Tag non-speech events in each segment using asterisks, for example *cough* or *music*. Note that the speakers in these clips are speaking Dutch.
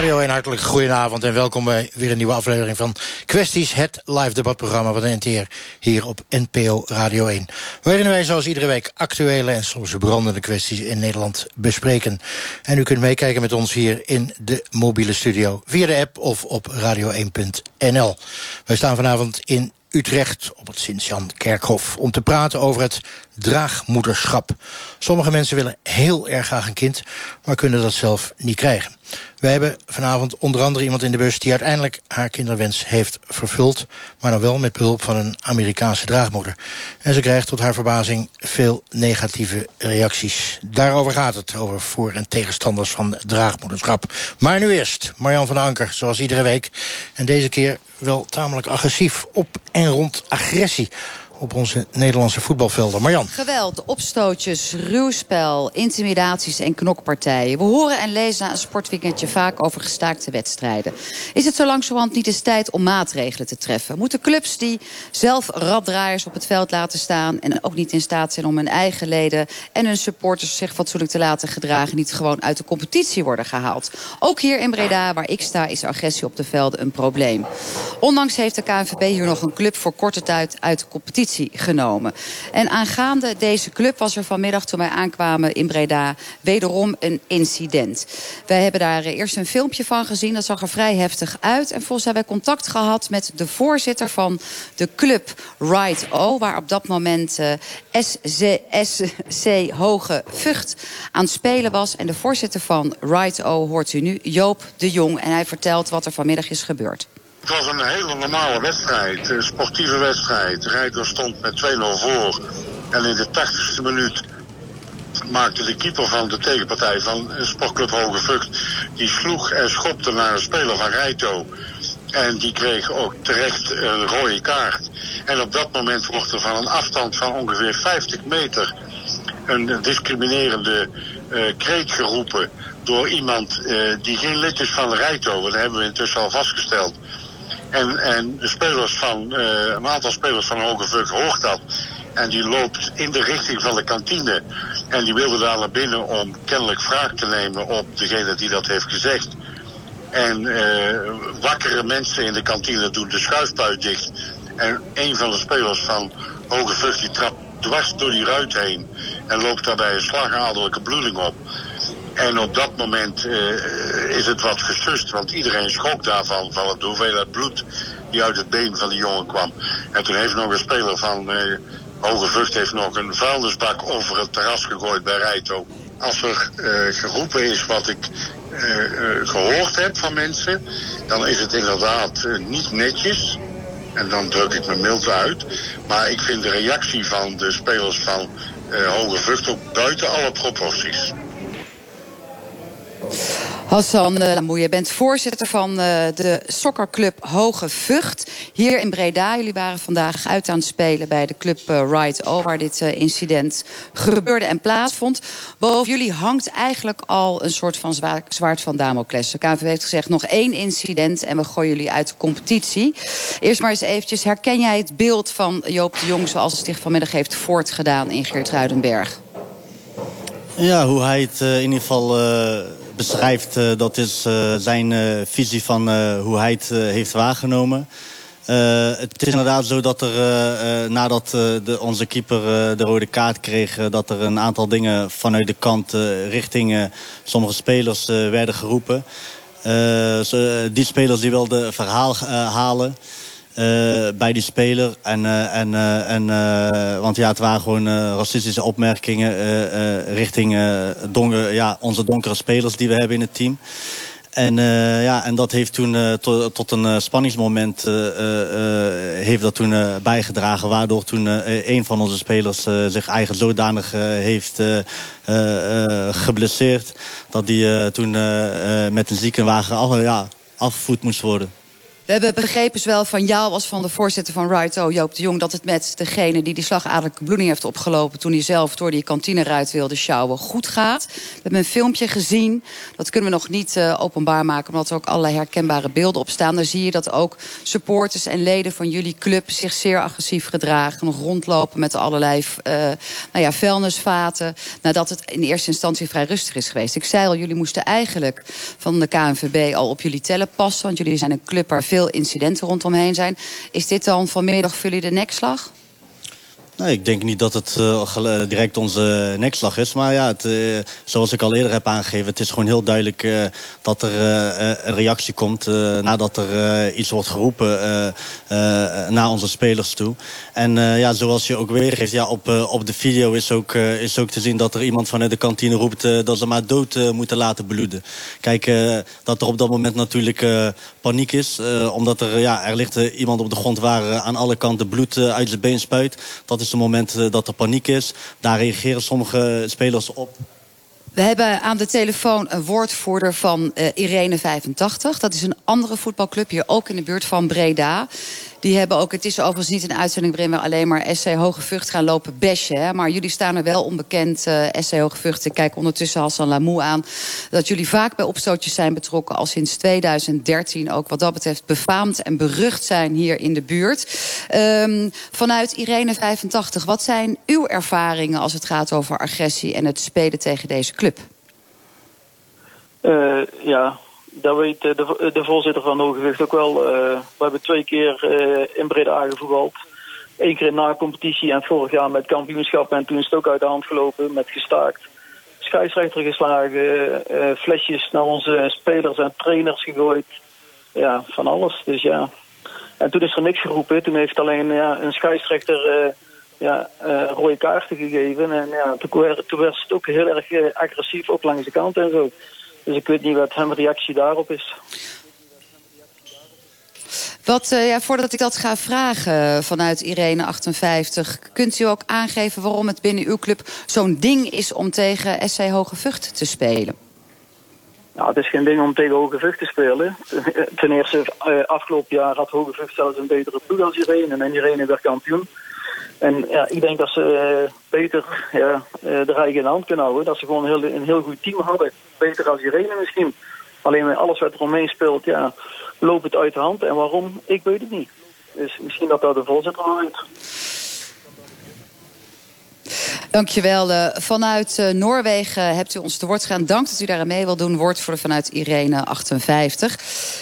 Radio 1, hartelijk goedenavond en welkom bij weer een nieuwe aflevering van Kwesties, het live debatprogramma van de NTR hier op NPO Radio 1. Waarin wij zoals iedere week actuele en soms brandende kwesties in Nederland bespreken. En u kunt meekijken met ons hier in de mobiele studio via de app of op radio1.nl. Wij staan vanavond in Utrecht op het Sint-Jan Kerkhof om te praten over het draagmoederschap. Sommige mensen willen heel erg graag een kind, maar kunnen dat zelf niet krijgen. Wij hebben vanavond onder andere iemand in de bus die uiteindelijk haar kinderwens heeft vervuld, maar dan wel met behulp van een Amerikaanse draagmoeder. En ze krijgt tot haar verbazing veel negatieve reacties. Daarover gaat het, over voor- en tegenstanders van draagmoederschap. Maar nu eerst, Marjan van Anker, zoals iedere week. En deze keer wel tamelijk agressief op en rond agressie op onze Nederlandse voetbalvelden. Marjan. Geweld, opstootjes, ruwspel, intimidaties en knokpartijen. We horen en lezen na een sportweekendje vaak over gestaakte wedstrijden. Is het zo langzamerhand niet eens tijd om maatregelen te treffen? Moeten clubs die zelf raddraaiers op het veld laten staan... en ook niet in staat zijn om hun eigen leden en hun supporters zich fatsoenlijk te laten gedragen... niet gewoon uit de competitie worden gehaald? Ook hier in Breda, waar ik sta, is agressie op de velden een probleem. Ondanks heeft de KNVB hier nog een club voor korte tijd uit de competitie genomen. En aangaande deze club was er vanmiddag toen wij aankwamen in Breda wederom een incident. Wij hebben daar eerst een filmpje van gezien, dat zag er vrij heftig uit. En volgens hebben wij contact gehad met de voorzitter van de club Right O, waar op dat moment uh, SC Hoge Vught aan het spelen was. En de voorzitter van Right O hoort u nu, Joop de Jong. En hij vertelt wat er vanmiddag is gebeurd. Het was een hele normale wedstrijd, een sportieve wedstrijd. Rijder stond met 2-0 voor. En in de 80ste minuut maakte de keeper van de tegenpartij van Sportclub Hoge die sloeg en schopte naar een speler van Rijto. En die kreeg ook terecht een rode kaart. En op dat moment wordt er van een afstand van ongeveer 50 meter... een discriminerende uh, kreet geroepen door iemand uh, die geen lid is van Rijto. Dat hebben we intussen al vastgesteld. En, en spelers van, uh, een aantal spelers van Hoge Vught hoort dat. En die loopt in de richting van de kantine. En die wilde daar naar binnen om kennelijk wraak te nemen op degene die dat heeft gezegd. En uh, wakkere mensen in de kantine doen de schuifpuit dicht. En een van de spelers van Hoge die trapt dwars door die ruit heen. En loopt daarbij een slagadelijke bloeding op. En op dat moment uh, is het wat gesust, want iedereen schrok daarvan, van de hoeveelheid bloed die uit het been van die jongen kwam. En toen heeft nog een speler van uh, Hoge Vught heeft nog een vuilnisbak over het terras gegooid bij Rijto. Als er uh, geroepen is wat ik gehoord heb van mensen, dan is het inderdaad niet netjes. En dan druk ik me mild uit. Maar ik vind de reactie van de spelers van Hoge Vught ook buiten alle proporties. Hassan Lamoe, je bent voorzitter van uh, de sokkerclub Hoge Vught. Hier in Breda. Jullie waren vandaag uit aan het spelen bij de club uh, Right O... waar dit incident gebeurde en plaatsvond. Boven jullie hangt eigenlijk al een soort van zwaard, van Damocles. De KNVB heeft gezegd nog één incident en we gooien jullie uit de competitie. Eerst maar eens eventjes, herken jij het beeld van Joop de Jong... zoals het zich vanmiddag heeft voortgedaan in Geertruidenberg? Ja, hoe hij het in ieder geval beschrijft, uh, dat is uh, zijn uh, visie van hoe hij het heeft waargenomen. het is inderdaad zo dat er nadat de, onze keeper de rode kaart kreeg... dat er een aantal dingen vanuit de kant richting sommige spelers werden geroepen. die spelers die wilden verhaal halen... Uh, bij die speler. En, uh, en, uh, en, want ja, het waren gewoon racistische opmerkingen richting donker, ja, onze donkere spelers die we hebben in het team. En, ja, en dat heeft toen to, tot een spanningsmoment heeft dat toen bijgedragen. Waardoor toen een van onze spelers zich eigenlijk zodanig heeft geblesseerd. Dat die toen met een ziekenwagen af, ja, afgevoerd moest worden. We hebben begrepen zowel van jou als van de voorzitter van Righto, Joop de Jong... dat het met degene die die slagadelijke bloeding heeft opgelopen... toen hij zelf door die kantineruit wilde sjouwen, goed gaat. We hebben een filmpje gezien. Dat kunnen we nog niet uh, openbaar maken... omdat er ook allerlei herkenbare beelden op staan. Daar zie je dat ook supporters en leden van jullie club... zich zeer agressief gedragen, nog rondlopen met allerlei uh, nou ja, vuilnisvaten... nadat het in eerste instantie vrij rustig is geweest. Ik zei al, jullie moesten eigenlijk van de KNVB al op jullie tellen passen... want jullie zijn een club waar veel incidenten rondomheen zijn. Is dit dan vanmiddag voor jullie de nekslag? Nee, ik denk niet dat het uh, direct onze nekslag is. Maar ja, het, uh, zoals ik al eerder heb aangegeven... het is gewoon heel duidelijk uh, dat er een reactie komt... nadat er iets wordt geroepen naar onze spelers toe. En ja, zoals je ook weergeeft, ja, op, op de video is ook, is ook te zien... dat er iemand vanuit de kantine roept dat ze maar dood moeten laten bloeden. Kijk, dat er op dat moment natuurlijk paniek is. omdat er, ja, er ligt iemand op de grond waar aan alle kanten bloed uit zijn been spuit. Dat is het moment eh, dat er paniek is. Daar reageren sommige spelers op. We hebben aan de telefoon een woordvoerder van uh, Irene 85. Dat is een andere voetbalclub hier ook in de buurt van Breda. Die hebben ook, het is overigens niet een uitzending waarin we alleen maar SC Hoge Vught gaan lopen bashen. Hè, maar jullie staan er wel onbekend, uh, SC Hoge Vught. Ik kijk ondertussen Hassan Lamou aan. Dat jullie vaak bij opstootjes zijn betrokken. Al sinds 2013 ook wat dat betreft befaamd en berucht zijn hier in de buurt. Um, vanuit Irene 85, wat zijn uw ervaringen als het gaat over agressie en het spelen tegen deze club? Uh, ja, dat weet de, de voorzitter van Hogewicht ook wel. Uh, we hebben twee keer in Breda gevoetbald. Eén keer in na-competitie en vorig jaar met kampioenschap. En toen is het ook uit de hand gelopen met gestaakt. Scheidsrechter geslagen, flesjes naar onze spelers en trainers gegooid. Ja, van alles. Dus ja. En toen is er niks geroepen. Toen heeft alleen ja, een scheidsrechter ja, rode kaarten gegeven. En ja, toen, werd, toen werd het ook heel erg agressief, ook langs de kant en zo. Dus ik weet niet wat hem reactie daarop is. Wat, uh, ja, voordat ik dat ga vragen vanuit Irene 58... kunt u ook aangeven waarom het binnen uw club zo'n ding is... om tegen SC Hoge Vught te spelen? Nou, het is geen ding om tegen Hoge Vught te spelen. *laughs* Ten eerste, uh, afgelopen jaar had Hoge Vught zelfs een betere ploeg als Irene... en Irene werd kampioen. En ja, ik denk dat ze uh, beter ja, uh, de rij in de hand kunnen houden. Dat ze gewoon een heel, een heel goed team hadden. Beter als Irene misschien. Alleen met alles wat er omheen speelt, ja, loopt het uit de hand. En waarom, ik weet het niet. Dus misschien dat daar de voorzitter uit. Dankjewel. Uh, vanuit uh, Noorwegen hebt u ons te woord gaan. Dank dat u daar mee wil doen. Woordvoerder vanuit Irene 58.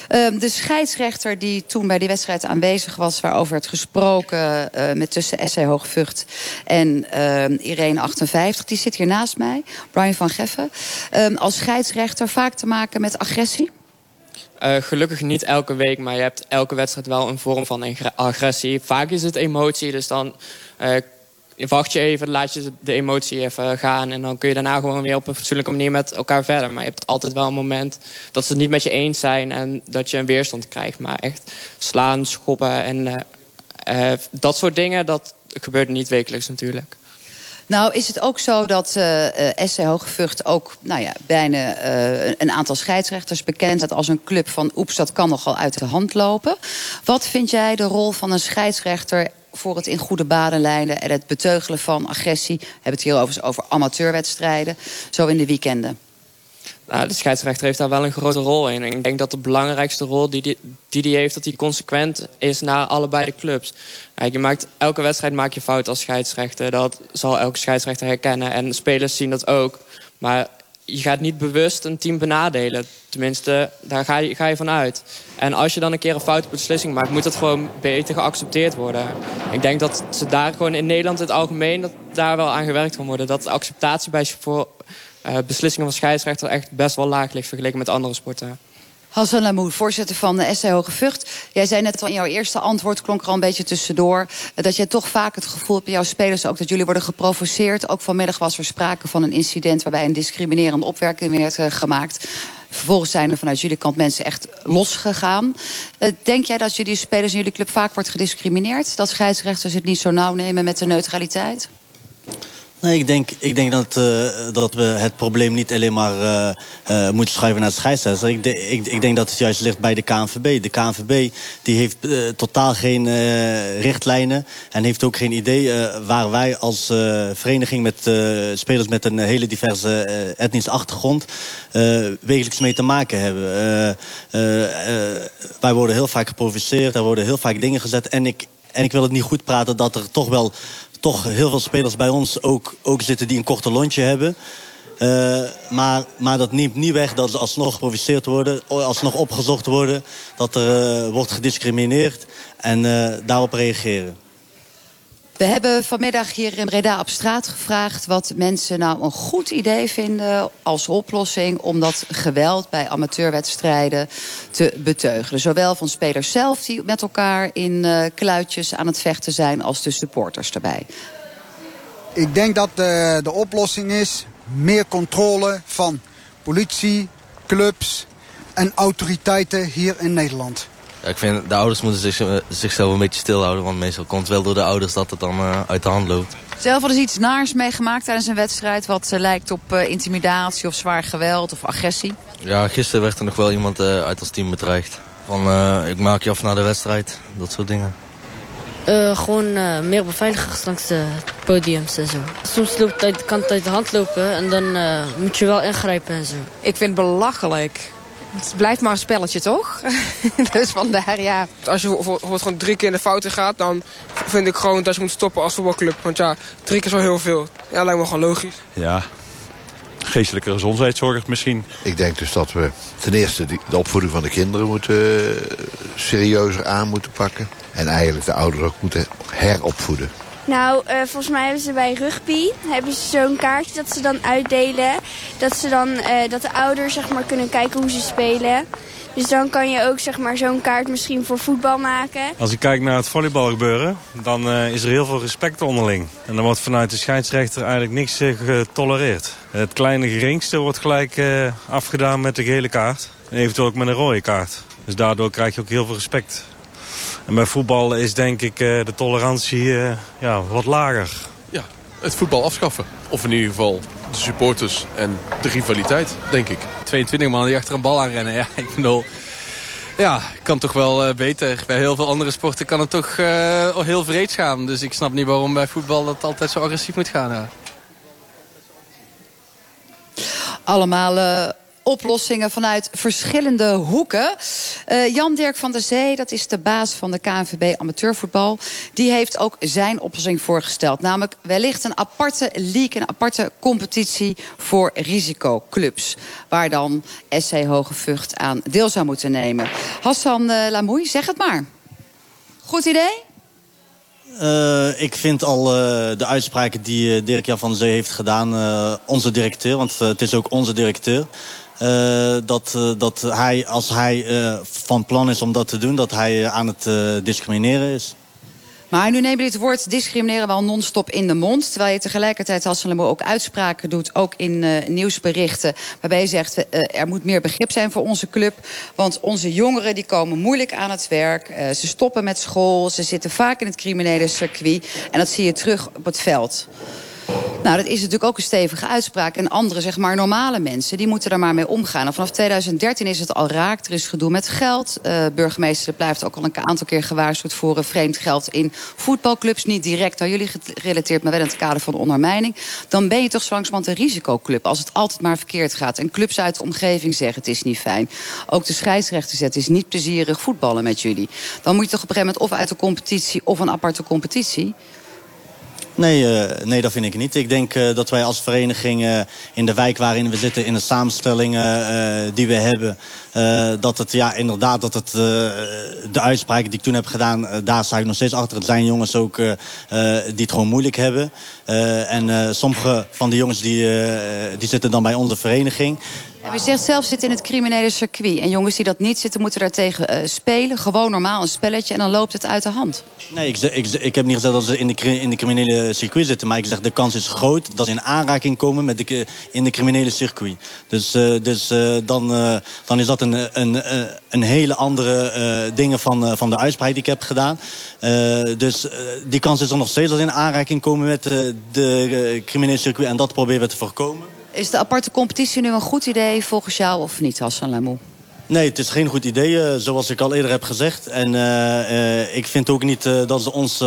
Uh, de scheidsrechter die toen bij die wedstrijd aanwezig was... waarover werd gesproken uh, met tussen SC Hoogvucht en Irene 58... die zit hier naast mij, Brian van Geffen. als scheidsrechter vaak te maken met agressie? Gelukkig niet elke week, maar je hebt elke wedstrijd wel een vorm van agressie. Vaak is het emotie, dus dan wacht je even, laat je de emotie even gaan... en dan kun je daarna gewoon weer op een fatsoenlijke manier met elkaar verder. Maar je hebt altijd wel een moment dat ze het niet met je eens zijn... en dat je een weerstand krijgt. Maar echt slaan, schoppen en uh, uh, dat soort dingen... dat gebeurt niet wekelijks natuurlijk. Nou, is het ook zo dat uh, SC Hogevucht ook nou ja, bijna een aantal scheidsrechters bekend staat als een club van oeps, dat kan nogal uit de hand lopen. Wat vind jij de rol van een scheidsrechter voor het in goede banen leiden en het beteugelen van agressie? We hebben het hier over, over amateurwedstrijden, zo in de weekenden. Nou, de scheidsrechter heeft daar wel een grote rol in. En ik denk dat de belangrijkste rol die die, die, die heeft... dat die consequent is naar allebei de clubs. Kijk, je maakt, elke wedstrijd maak je fout als scheidsrechter. Dat zal elke scheidsrechter herkennen. En spelers zien dat ook. Maar je gaat niet bewust een team benadelen. Tenminste, daar ga je, ga je van uit. En als je dan een keer een foute beslissing maakt... moet dat gewoon beter geaccepteerd worden. Ik denk dat ze daar gewoon in Nederland in het algemeen... dat daar wel aan gewerkt kan worden. Dat de acceptatie bij uh, beslissingen van scheidsrechter... echt best wel laag ligt vergeleken met andere sporten. Hassan Lamoud, voorzitter van de SC Hoge Vught. Jij zei net al in jouw eerste antwoord, klonk er al een beetje tussendoor... dat jij toch vaak het gevoel hebt bij jouw spelers ook... dat jullie worden geprovoceerd. Ook vanmiddag was er sprake van een incident... waarbij een discriminerende opwerking werd uh, gemaakt. Vervolgens zijn er vanuit jullie kant mensen echt losgegaan. Uh, denk jij dat jullie spelers in jullie club vaak wordt gediscrimineerd? Dat scheidsrechters het niet zo nauw nemen met de neutraliteit? Nee, ik denk, ik denk dat, uh, dat we het probleem niet alleen maar uh, uh, moeten schuiven naar de scheidsrechter. Ik, ik, ik, denk dat het juist ligt bij de KNVB. De KNVB die heeft totaal geen richtlijnen en heeft ook geen idee waar wij als vereniging met spelers met een hele diverse etnische achtergrond wekelijks mee te maken hebben. wij worden heel vaak geprovoceerd, er worden heel vaak dingen gezet en ik, en ik wil het niet goed praten dat er toch wel toch heel veel spelers bij ons ook, ook zitten die een korte lontje hebben. Uh, maar, maar dat neemt niet weg dat ze alsnog geprovoceerd worden, alsnog opgezocht worden, dat er uh, wordt gediscrimineerd en uh, daarop reageren. We hebben vanmiddag hier in Breda op straat gevraagd... wat mensen nou een goed idee vinden als oplossing... om dat geweld bij amateurwedstrijden te beteugelen. Zowel van spelers zelf die met elkaar in uh, kluitjes aan het vechten zijn... als de supporters erbij. Ik denk dat de, de oplossing is meer controle van politie, clubs en autoriteiten hier in Nederland. Ja, ik vind de ouders moeten zich, eh, zichzelf een beetje stilhouden. Want meestal komt het wel door de ouders dat het dan uh, uit de hand loopt. Zelf hadden ze iets naars meegemaakt tijdens een wedstrijd... wat uh, lijkt op uh, intimidatie of zwaar geweld of agressie? Ja, gisteren werd er nog wel iemand uit ons team bedreigd. Van, ik maak je af na de wedstrijd, dat soort dingen. gewoon meer beveiligers langs de podiums en zo. Soms loopt het, kan het uit de hand lopen en dan moet je wel ingrijpen en zo. Ik vind het belachelijk het blijft maar een spelletje, toch? *laughs* dus vandaar, ja. Als je bijvoorbeeld gewoon drie keer in de fouten gaat... dan vind ik gewoon dat je moet stoppen als voetbalclub. Want ja, drie keer is wel heel veel. Ja, lijkt me gewoon logisch. Ja, geestelijke gezondheidszorg misschien. Ik denk dus dat we ten eerste de opvoeding van de kinderen moeten uh, serieuzer aan moeten pakken. En eigenlijk de ouders ook moeten heropvoeden. Nou, uh, volgens mij hebben ze bij rugby hebben ze zo'n kaartje dat ze dan uitdelen. Dat, ze dan, uh, dat de ouders zeg maar, kunnen kijken hoe ze spelen. Dus dan kan je ook zeg maar, zo'n kaart misschien voor voetbal maken. Als ik kijk naar het volleybalgebeuren, dan uh, is er heel veel respect onderling. En dan wordt vanuit de scheidsrechter eigenlijk niks getolereerd. Het kleine geringste wordt gelijk afgedaan met de gele kaart. En eventueel ook met een rode kaart. Dus daardoor krijg je ook heel veel respect. En bij voetbal is denk ik eh, de tolerantie eh, ja, wat lager. Ja, het voetbal afschaffen. Of in ieder geval de supporters en de rivaliteit, denk ik. 22 man die achter een bal aanrennen. Ja, ik bedoel... Ja, kan toch wel uh, beter. Bij heel veel andere sporten kan het toch uh, heel vreed gaan. Dus ik snap niet waarom bij voetbal dat altijd zo agressief moet gaan. Ja. Allemaal uh, oplossingen vanuit verschillende hoeken. Uh, Jan-Dirk van der Zee, dat is de baas van de KNVB Amateurvoetbal... die heeft ook zijn oplossing voorgesteld. Namelijk wellicht een aparte league, een aparte competitie voor risicoclubs. Waar dan SC Hoge Vught aan deel zou moeten nemen. Hassan uh, zeg het maar. Goed idee? Uh, ik vind al de uitspraken die Dirk-Jan van der Zee heeft gedaan... onze directeur, want het is ook onze directeur... Uh, dat, uh, dat hij, als hij uh, van plan is om dat te doen, dat hij aan het discrimineren is. Maar nu neem je dit woord discrimineren wel non-stop in de mond. Terwijl je tegelijkertijd als ook uitspraken doet, ook in nieuwsberichten. Waarbij je zegt, er moet meer begrip zijn voor onze club. Want onze jongeren die komen moeilijk aan het werk. ze stoppen met school, ze zitten vaak in het criminele circuit. En dat zie je terug op het veld. Nou, dat is natuurlijk ook een stevige uitspraak. En andere, zeg maar, normale mensen, die moeten daar maar mee omgaan. En vanaf 2013 is het al raakt. Er is gedoe met geld. Uh, burgemeester blijft ook al een aantal keer gewaarschuwd voor een vreemd geld in voetbalclubs. Niet direct aan jullie gerelateerd, maar wel in het kader van de ondermijning. Dan ben je toch zo langzamerhand een risicoclub. Als het altijd maar verkeerd gaat. En clubs uit de omgeving zeggen het is niet fijn. Ook de scheidsrechter zegt het is niet plezierig voetballen met jullie. Dan moet je toch op een gegeven moment of uit de competitie of een aparte competitie. Nee, uh, nee, dat vind ik niet. Ik denk uh, dat wij als vereniging uh, in de wijk waarin we zitten... in de samenstellingen die we hebben... dat het ja, inderdaad, dat het de uitspraken die ik toen heb gedaan... daar sta ik nog steeds achter. Het zijn jongens ook die het gewoon moeilijk hebben. en sommige van de jongens die, die zitten dan bij onze vereniging. Ja, u zegt zelf zitten in het criminele circuit. En jongens die dat niet zitten, moeten daartegen uh, spelen. Gewoon normaal een spelletje en dan loopt het uit de hand. Nee, ik, ik, ik heb niet gezegd dat ze in de, in de criminele circuit zitten. Maar ik zeg de kans is groot dat ze in aanraking komen met de, in de criminele circuit. Dus, uh, dus uh, dan, dan is dat een een, een, hele andere dingen van, van de uitspraak die ik heb gedaan. dus die kans is er nog steeds dat in aanraking komen met de criminele circuit. En dat proberen we te voorkomen. Is de aparte competitie nu een goed idee volgens jou of niet, Hassan Lamou? Nee, het is geen goed idee, uh, zoals ik al eerder heb gezegd. En uh, uh, ik vind ook niet dat ze ons,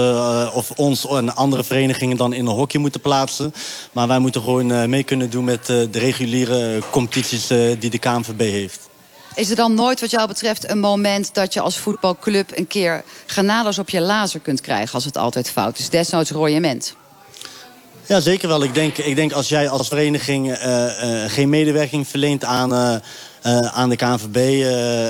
of ons en andere verenigingen dan in een hokje moeten plaatsen. Maar wij moeten gewoon mee kunnen doen met de reguliere competities die de KNVB heeft. Is er dan nooit wat jou betreft een moment dat je als voetbalclub... een keer granadas op je lazer kunt krijgen als het altijd fout is? Desnoods royement. Ja, zeker wel. Ik denk, ik denk als jij als vereniging geen medewerking verleent aan uh, aan de KNVB.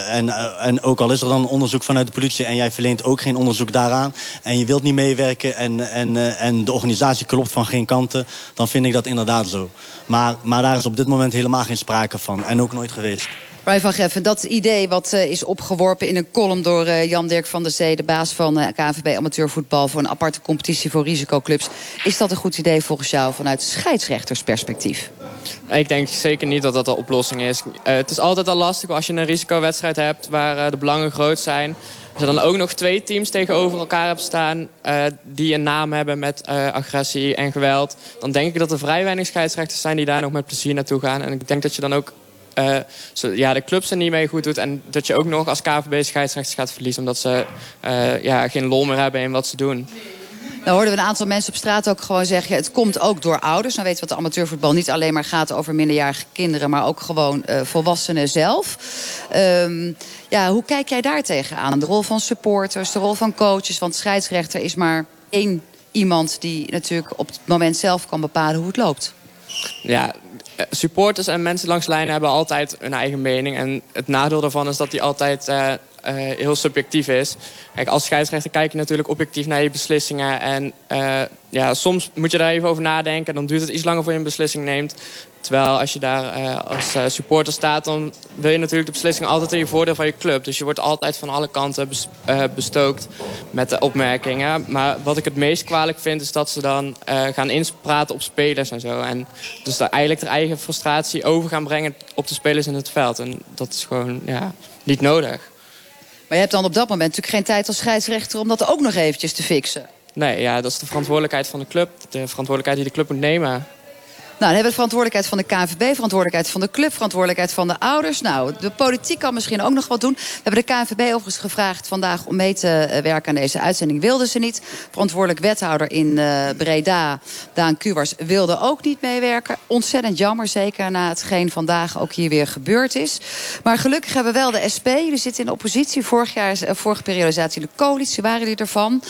En, en ook al is er dan onderzoek vanuit de politie... en jij verleent ook geen onderzoek daaraan... en je wilt niet meewerken en, en, en de organisatie klopt van geen kanten... dan vind ik dat inderdaad zo. Maar, maar daar is op dit moment helemaal geen sprake van. En ook nooit geweest. Brian van Geffen, dat idee wat uh, is opgeworpen in een column door uh, Jan-Dirk van der Zee... de baas van uh, KNVB Amateurvoetbal voor een aparte competitie voor risicoclubs. Is dat een goed idee volgens jou vanuit scheidsrechtersperspectief? Ik denk zeker niet dat dat de oplossing is. het is altijd al lastig als je een risicowedstrijd hebt waar de belangen groot zijn... Als je dan ook nog twee teams tegenover elkaar hebt staan... die een naam hebben met agressie en geweld... dan denk ik dat er vrij weinig scheidsrechters zijn die daar nog met plezier naartoe gaan. En ik denk dat je dan ook uh, zo, ja, de clubs er niet mee goed doet. En dat je ook nog als KVB scheidsrechters gaat verliezen. Omdat ze uh, ja, geen lol meer hebben in wat ze doen. Nou hoorden we een aantal mensen op straat ook gewoon zeggen... het komt ook door ouders. Dan weten we dat de amateurvoetbal niet alleen maar gaat over minderjarige kinderen... maar ook gewoon uh, volwassenen zelf. Um, ja, hoe kijk jij daar tegenaan? De rol van supporters, de rol van coaches. Want scheidsrechter is maar één iemand die natuurlijk op het moment zelf kan bepalen hoe het loopt. Ja, eh, supporters en mensen langs de lijn hebben altijd hun eigen mening. En het nadeel daarvan is dat die altijd uh, uh, heel subjectief is. Als scheidsrechter kijk je natuurlijk objectief naar je beslissingen. En ja, soms moet je daar even over nadenken. Dan duurt het iets langer voor je een beslissing neemt. Terwijl als je daar uh, als uh, supporter staat... dan wil je natuurlijk de beslissing altijd in je voordeel van je club. Dus je wordt altijd van alle kanten bes uh, bestookt met de opmerkingen. Maar wat ik het meest kwalijk vind... is dat ze dan gaan inspraten op spelers en zo. En dus daar eigenlijk hun eigen frustratie over gaan brengen... op de spelers in het veld. En dat is gewoon ja, niet nodig. Maar je hebt dan op dat moment natuurlijk geen tijd als scheidsrechter... om dat ook nog eventjes te fixen. Nee, ja, dat is de verantwoordelijkheid van de club. De verantwoordelijkheid die de club moet nemen. Nou, dan hebben we verantwoordelijkheid van de KNVB, verantwoordelijkheid van de club, verantwoordelijkheid van de ouders. Nou, de politiek kan misschien ook nog wat doen. We hebben de KNVB overigens gevraagd vandaag om mee te werken aan deze uitzending. Wilden ze niet. Verantwoordelijk wethouder in uh, Breda, Daan Kuwars, wilde ook niet meewerken. Ontzettend jammer, zeker na hetgeen vandaag ook hier weer gebeurd is. Maar gelukkig hebben we wel de SP. Jullie zitten in de oppositie. Vorig jaar, uh, vorige periode zaten in de coalitie, waren jullie ervan.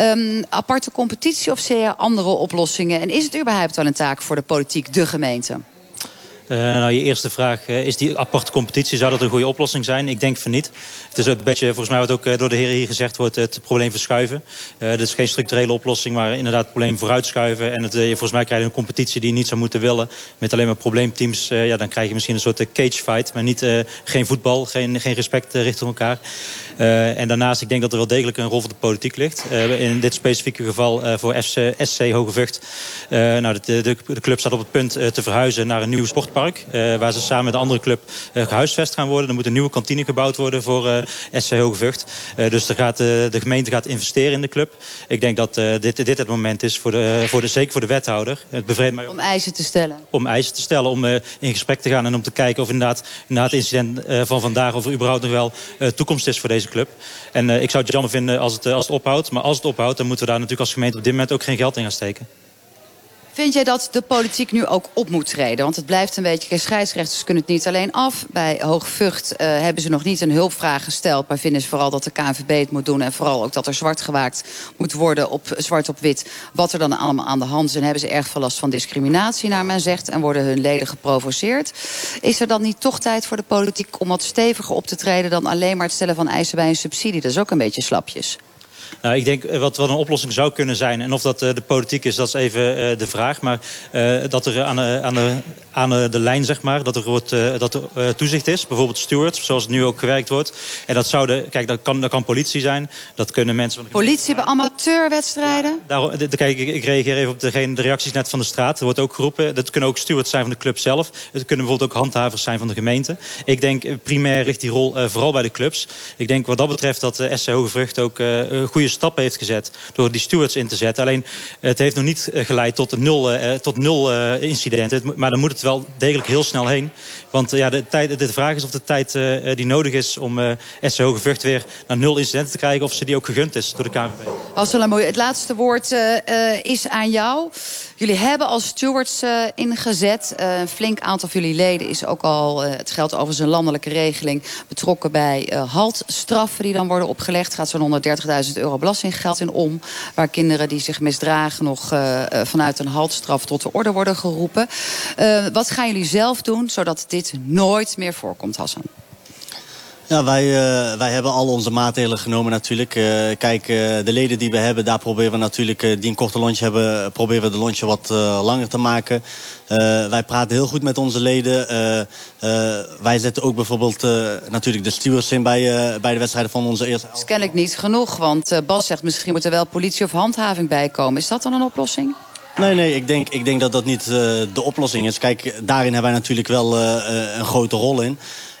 Um, aparte competitie of zeer andere oplossingen? En is het überhaupt wel een taak voor de politiek? De gemeente? Uh, nou, je eerste vraag, uh, is die aparte competitie, zou dat een goede oplossing zijn? Ik denk van niet. Het is een beetje, volgens mij wat ook uh, door de heren hier gezegd wordt, het probleem verschuiven. dat is geen structurele oplossing, maar inderdaad het probleem vooruitschuiven. En het, volgens mij krijg je een competitie die je niet zou moeten willen. Met alleen maar probleemteams, ja, dan krijg je misschien een soort cage fight. Maar niet, geen voetbal, geen, geen respect richting elkaar. En daarnaast, ik denk dat er wel degelijk een rol voor de politiek ligt. in dit specifieke geval voor FC, SC Hogevucht. nou, de, de, de, club staat op het punt te verhuizen naar een nieuw sportpark. Waar ze samen met een andere club gehuisvest gaan worden. Er moet een nieuwe kantine gebouwd worden voor SC Hogevucht. dus er gaat, de gemeente gaat investeren in de club. Ik denk dat dit, dit het moment is, voor de, voor de, zeker voor de wethouder. Het bevreemdt mij om eisen te stellen. Om eisen te stellen, om in gesprek te gaan en om te kijken of inderdaad, inderdaad het incident van vandaag... of er überhaupt nog wel toekomst is voor deze club. En ik zou het jammer vinden als het, als het ophoudt. Maar als het ophoudt, dan moeten we daar natuurlijk als gemeente op dit moment ook geen geld in gaan steken. Vind jij dat de politiek nu ook op moet treden? Want het blijft een beetje, scheidsrechters kunnen het niet alleen af. Bij Hoogvucht uh, hebben ze nog niet een hulpvraag gesteld... maar vinden ze vooral dat de KNVB het moet doen... en vooral ook dat er zwart gewaakt moet worden op zwart op wit... wat er dan allemaal aan de hand is. En hebben ze erg veel last van discriminatie, naar men zegt... en worden hun leden geprovoceerd. Is er dan niet toch tijd voor de politiek om wat steviger op te treden... dan alleen maar het stellen van eisen bij een subsidie? Dat is ook een beetje slapjes. Nou, ik denk wat, wat een oplossing zou kunnen zijn... en of dat uh, de politiek is, dat is even uh, de vraag... maar dat er aan aan, de, aan eh, de lijn, zeg maar. Dat er, wordt, eh, dat er eh, toezicht is. Bijvoorbeeld stewards, zoals het nu ook gewerkt wordt. En dat zouden, kijk, dat kan, dat kan politie zijn. Dat kunnen mensen... Politie bij amateurwedstrijden? De- kijk, ik, ik reageer even op degene, de reacties net van de straat. Er wordt ook geroepen, dat kunnen ook stewards zijn van de club zelf. Het kunnen bijvoorbeeld ook handhavers zijn van de gemeente. Ik denk primair ligt die rol vooral bij de clubs. Ik denk wat dat betreft dat de SC Hoge Vrucht ook een goede stappen heeft gezet... door die stewards in te zetten. Alleen, het heeft nog niet geleid tot nul, tot nul incidenten. Maar dan moet het wel degelijk heel snel heen. Want eh, ja, de, tijd, de vraag is of de tijd eh, die nodig is om eh SC Hoge weer naar nul incidenten te krijgen... of ze die ook gegund is door de KNVB. Assalamoy, het laatste woord eh, is aan jou. Jullie hebben als stewards ingezet. Een flink aantal van jullie leden is ook al, het geldt over zijn landelijke regeling... betrokken bij haltstraffen die dan worden opgelegd. gaat zo'n 130.000 euro belastinggeld in om. Waar kinderen die zich misdragen nog vanuit een haltstraf tot de orde worden geroepen. Wat gaan jullie zelf doen zodat dit nooit meer voorkomt, Hassan? Ja, wij, eh, wij hebben al onze maatregelen genomen natuurlijk. Eh, kijk, eh, de leden die we hebben, daar proberen we natuurlijk... die een korte lunch hebben, proberen we de lunch wat langer te maken. Wij praten heel goed met onze leden. Wij zetten ook bijvoorbeeld natuurlijk de stewards in bij, bij de wedstrijden van onze eerste... Dat is kennelijk niet genoeg, want Bas zegt misschien moet er wel politie of handhaving bij komen. Is dat dan een oplossing? Nee, nee, ik denk, ik denk dat dat niet eh, de oplossing is. Kijk, daarin hebben wij natuurlijk wel eh, eh, een grote rol in.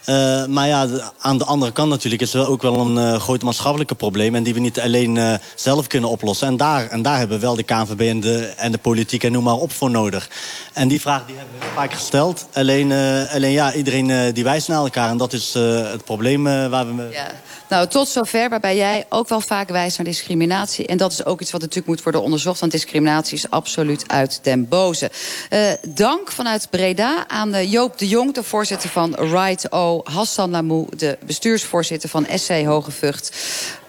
Eh, maar ja, aan de andere kant natuurlijk is er ook wel een eh groot maatschappelijke probleem... en die we niet alleen eh, zelf kunnen oplossen. En daar, en daar hebben we wel de KNVB en de, en de politiek en noem maar op voor nodig. En die vraag die hebben we vaak gesteld. Alleen, alleen ja, iedereen die wijst naar elkaar. En dat is het probleem waar we... Ja. Nou, tot zover, waarbij jij ook wel vaak wijst naar discriminatie. En dat is ook iets wat natuurlijk moet worden onderzocht... want discriminatie is absoluut uit den boze. Dank vanuit Breda aan Joop de Jong... de voorzitter van Right O, Hassan Lamou... de bestuursvoorzitter van SC Hoge Vught...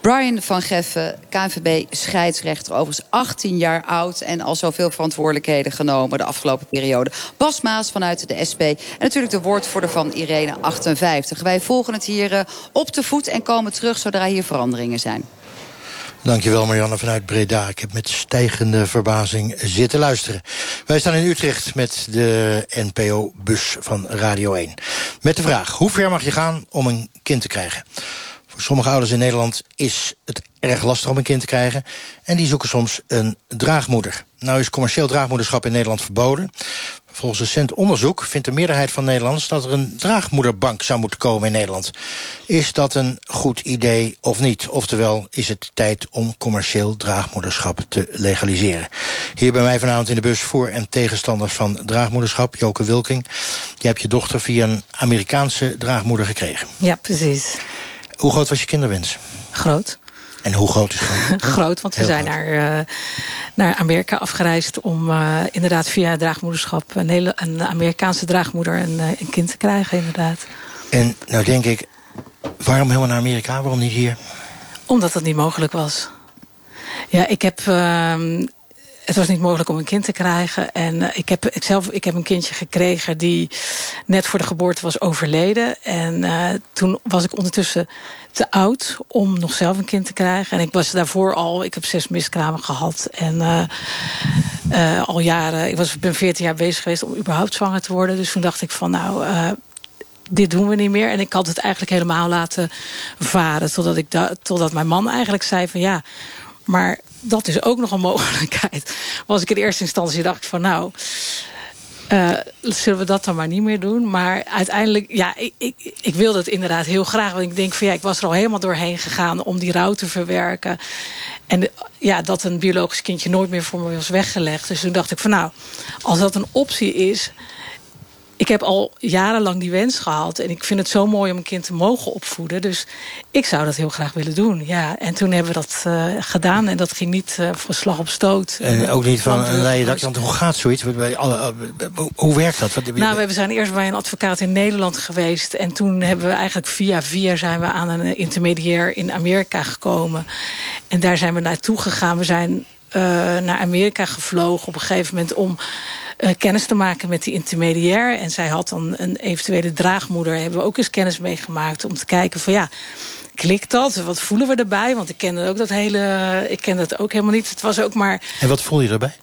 Brian van Geffen, KNVB scheidsrechter, overigens 18 jaar oud... en al zoveel verantwoordelijkheden genomen de afgelopen periode. Bas Maas vanuit de SP en natuurlijk de woordvoerder van Irene 58. Wij volgen het hier eh, op de voet en komen terug zodra hier veranderingen zijn. Dankjewel Marianne vanuit Breda. Ik heb met stijgende verbazing zitten luisteren. Wij staan in Utrecht met de NPO-bus van Radio 1. Met de vraag, hoe ver mag je gaan om een kind te krijgen? Voor sommige ouders in Nederland is het erg lastig om een kind te krijgen. En die zoeken soms een draagmoeder. Nou is commercieel draagmoederschap in Nederland verboden. Volgens recent onderzoek vindt de meerderheid van Nederlanders... dat er een draagmoederbank zou moeten komen in Nederland. Is dat een goed idee of niet? Oftewel, is het tijd om commercieel draagmoederschap te legaliseren? Hier bij mij vanavond in de bus voor- en tegenstanders van draagmoederschap. Joke Wilking, je hebt je dochter via een Amerikaanse draagmoeder gekregen. Ja, precies. Hoe groot was je kinderwens? Groot. En hoe groot is het? *laughs* Groot, want we Heel zijn naar, eh, naar Amerika afgereisd... om eh, inderdaad via draagmoederschap een, hele, een Amerikaanse draagmoeder een, eh, een kind te krijgen, inderdaad. En nou denk ik, waarom helemaal naar Amerika? Waarom niet hier? Omdat dat niet mogelijk was. Ja, ik heb... ehm, het was niet mogelijk om een kind te krijgen. En eh, ik, heb, ik, zelf, ik heb een kindje gekregen die net voor de geboorte was overleden. En eh, toen was ik ondertussen te oud om nog zelf een kind te krijgen. En ik was daarvoor al, ik heb zes miskramen gehad. En eh, al jaren, ik was, ben 14 jaar bezig geweest om überhaupt zwanger te worden. Dus toen dacht ik van nou... dit doen we niet meer. En ik had het eigenlijk helemaal laten varen. Totdat, ik da totdat mijn man eigenlijk zei van ja, maar dat is ook nog een mogelijkheid. Was ik in eerste instantie dacht van nou, eh, zullen we dat dan maar niet meer doen? Maar uiteindelijk, ja, ik, ik, ik wilde het inderdaad heel graag. Want ik denk van ja, ik was er al helemaal doorheen gegaan om die rouw te verwerken. En ja, dat een biologisch kindje nooit meer voor me was weggelegd. Dus toen dacht ik van nou, als dat een optie is ik heb al jarenlang die wens gehad. En ik vind het zo mooi om een kind te mogen opvoeden. Dus ik zou dat heel graag willen doen. Ja. En toen hebben we dat eh, gedaan. En dat ging niet eh voor slag op stoot. En ook niet van eh, leien dakje, want hoe gaat zoiets? Hoe werkt dat? Wat- Nou, we zijn eerst bij een advocaat in Nederland geweest. En toen hebben we eigenlijk via via zijn we aan een intermediair in Amerika gekomen. En daar zijn we naartoe gegaan. We zijn eh, naar Amerika gevlogen op een gegeven moment om eh, kennis te maken met die intermediair. En zij had dan een eventuele draagmoeder. Hebben we ook eens kennis mee gemaakt om te kijken van ja. Klikt dat? Wat voelen we erbij? Want ik kende ook dat hele. Ik kende dat ook helemaal niet. Het was ook maar En wat voel je erbij?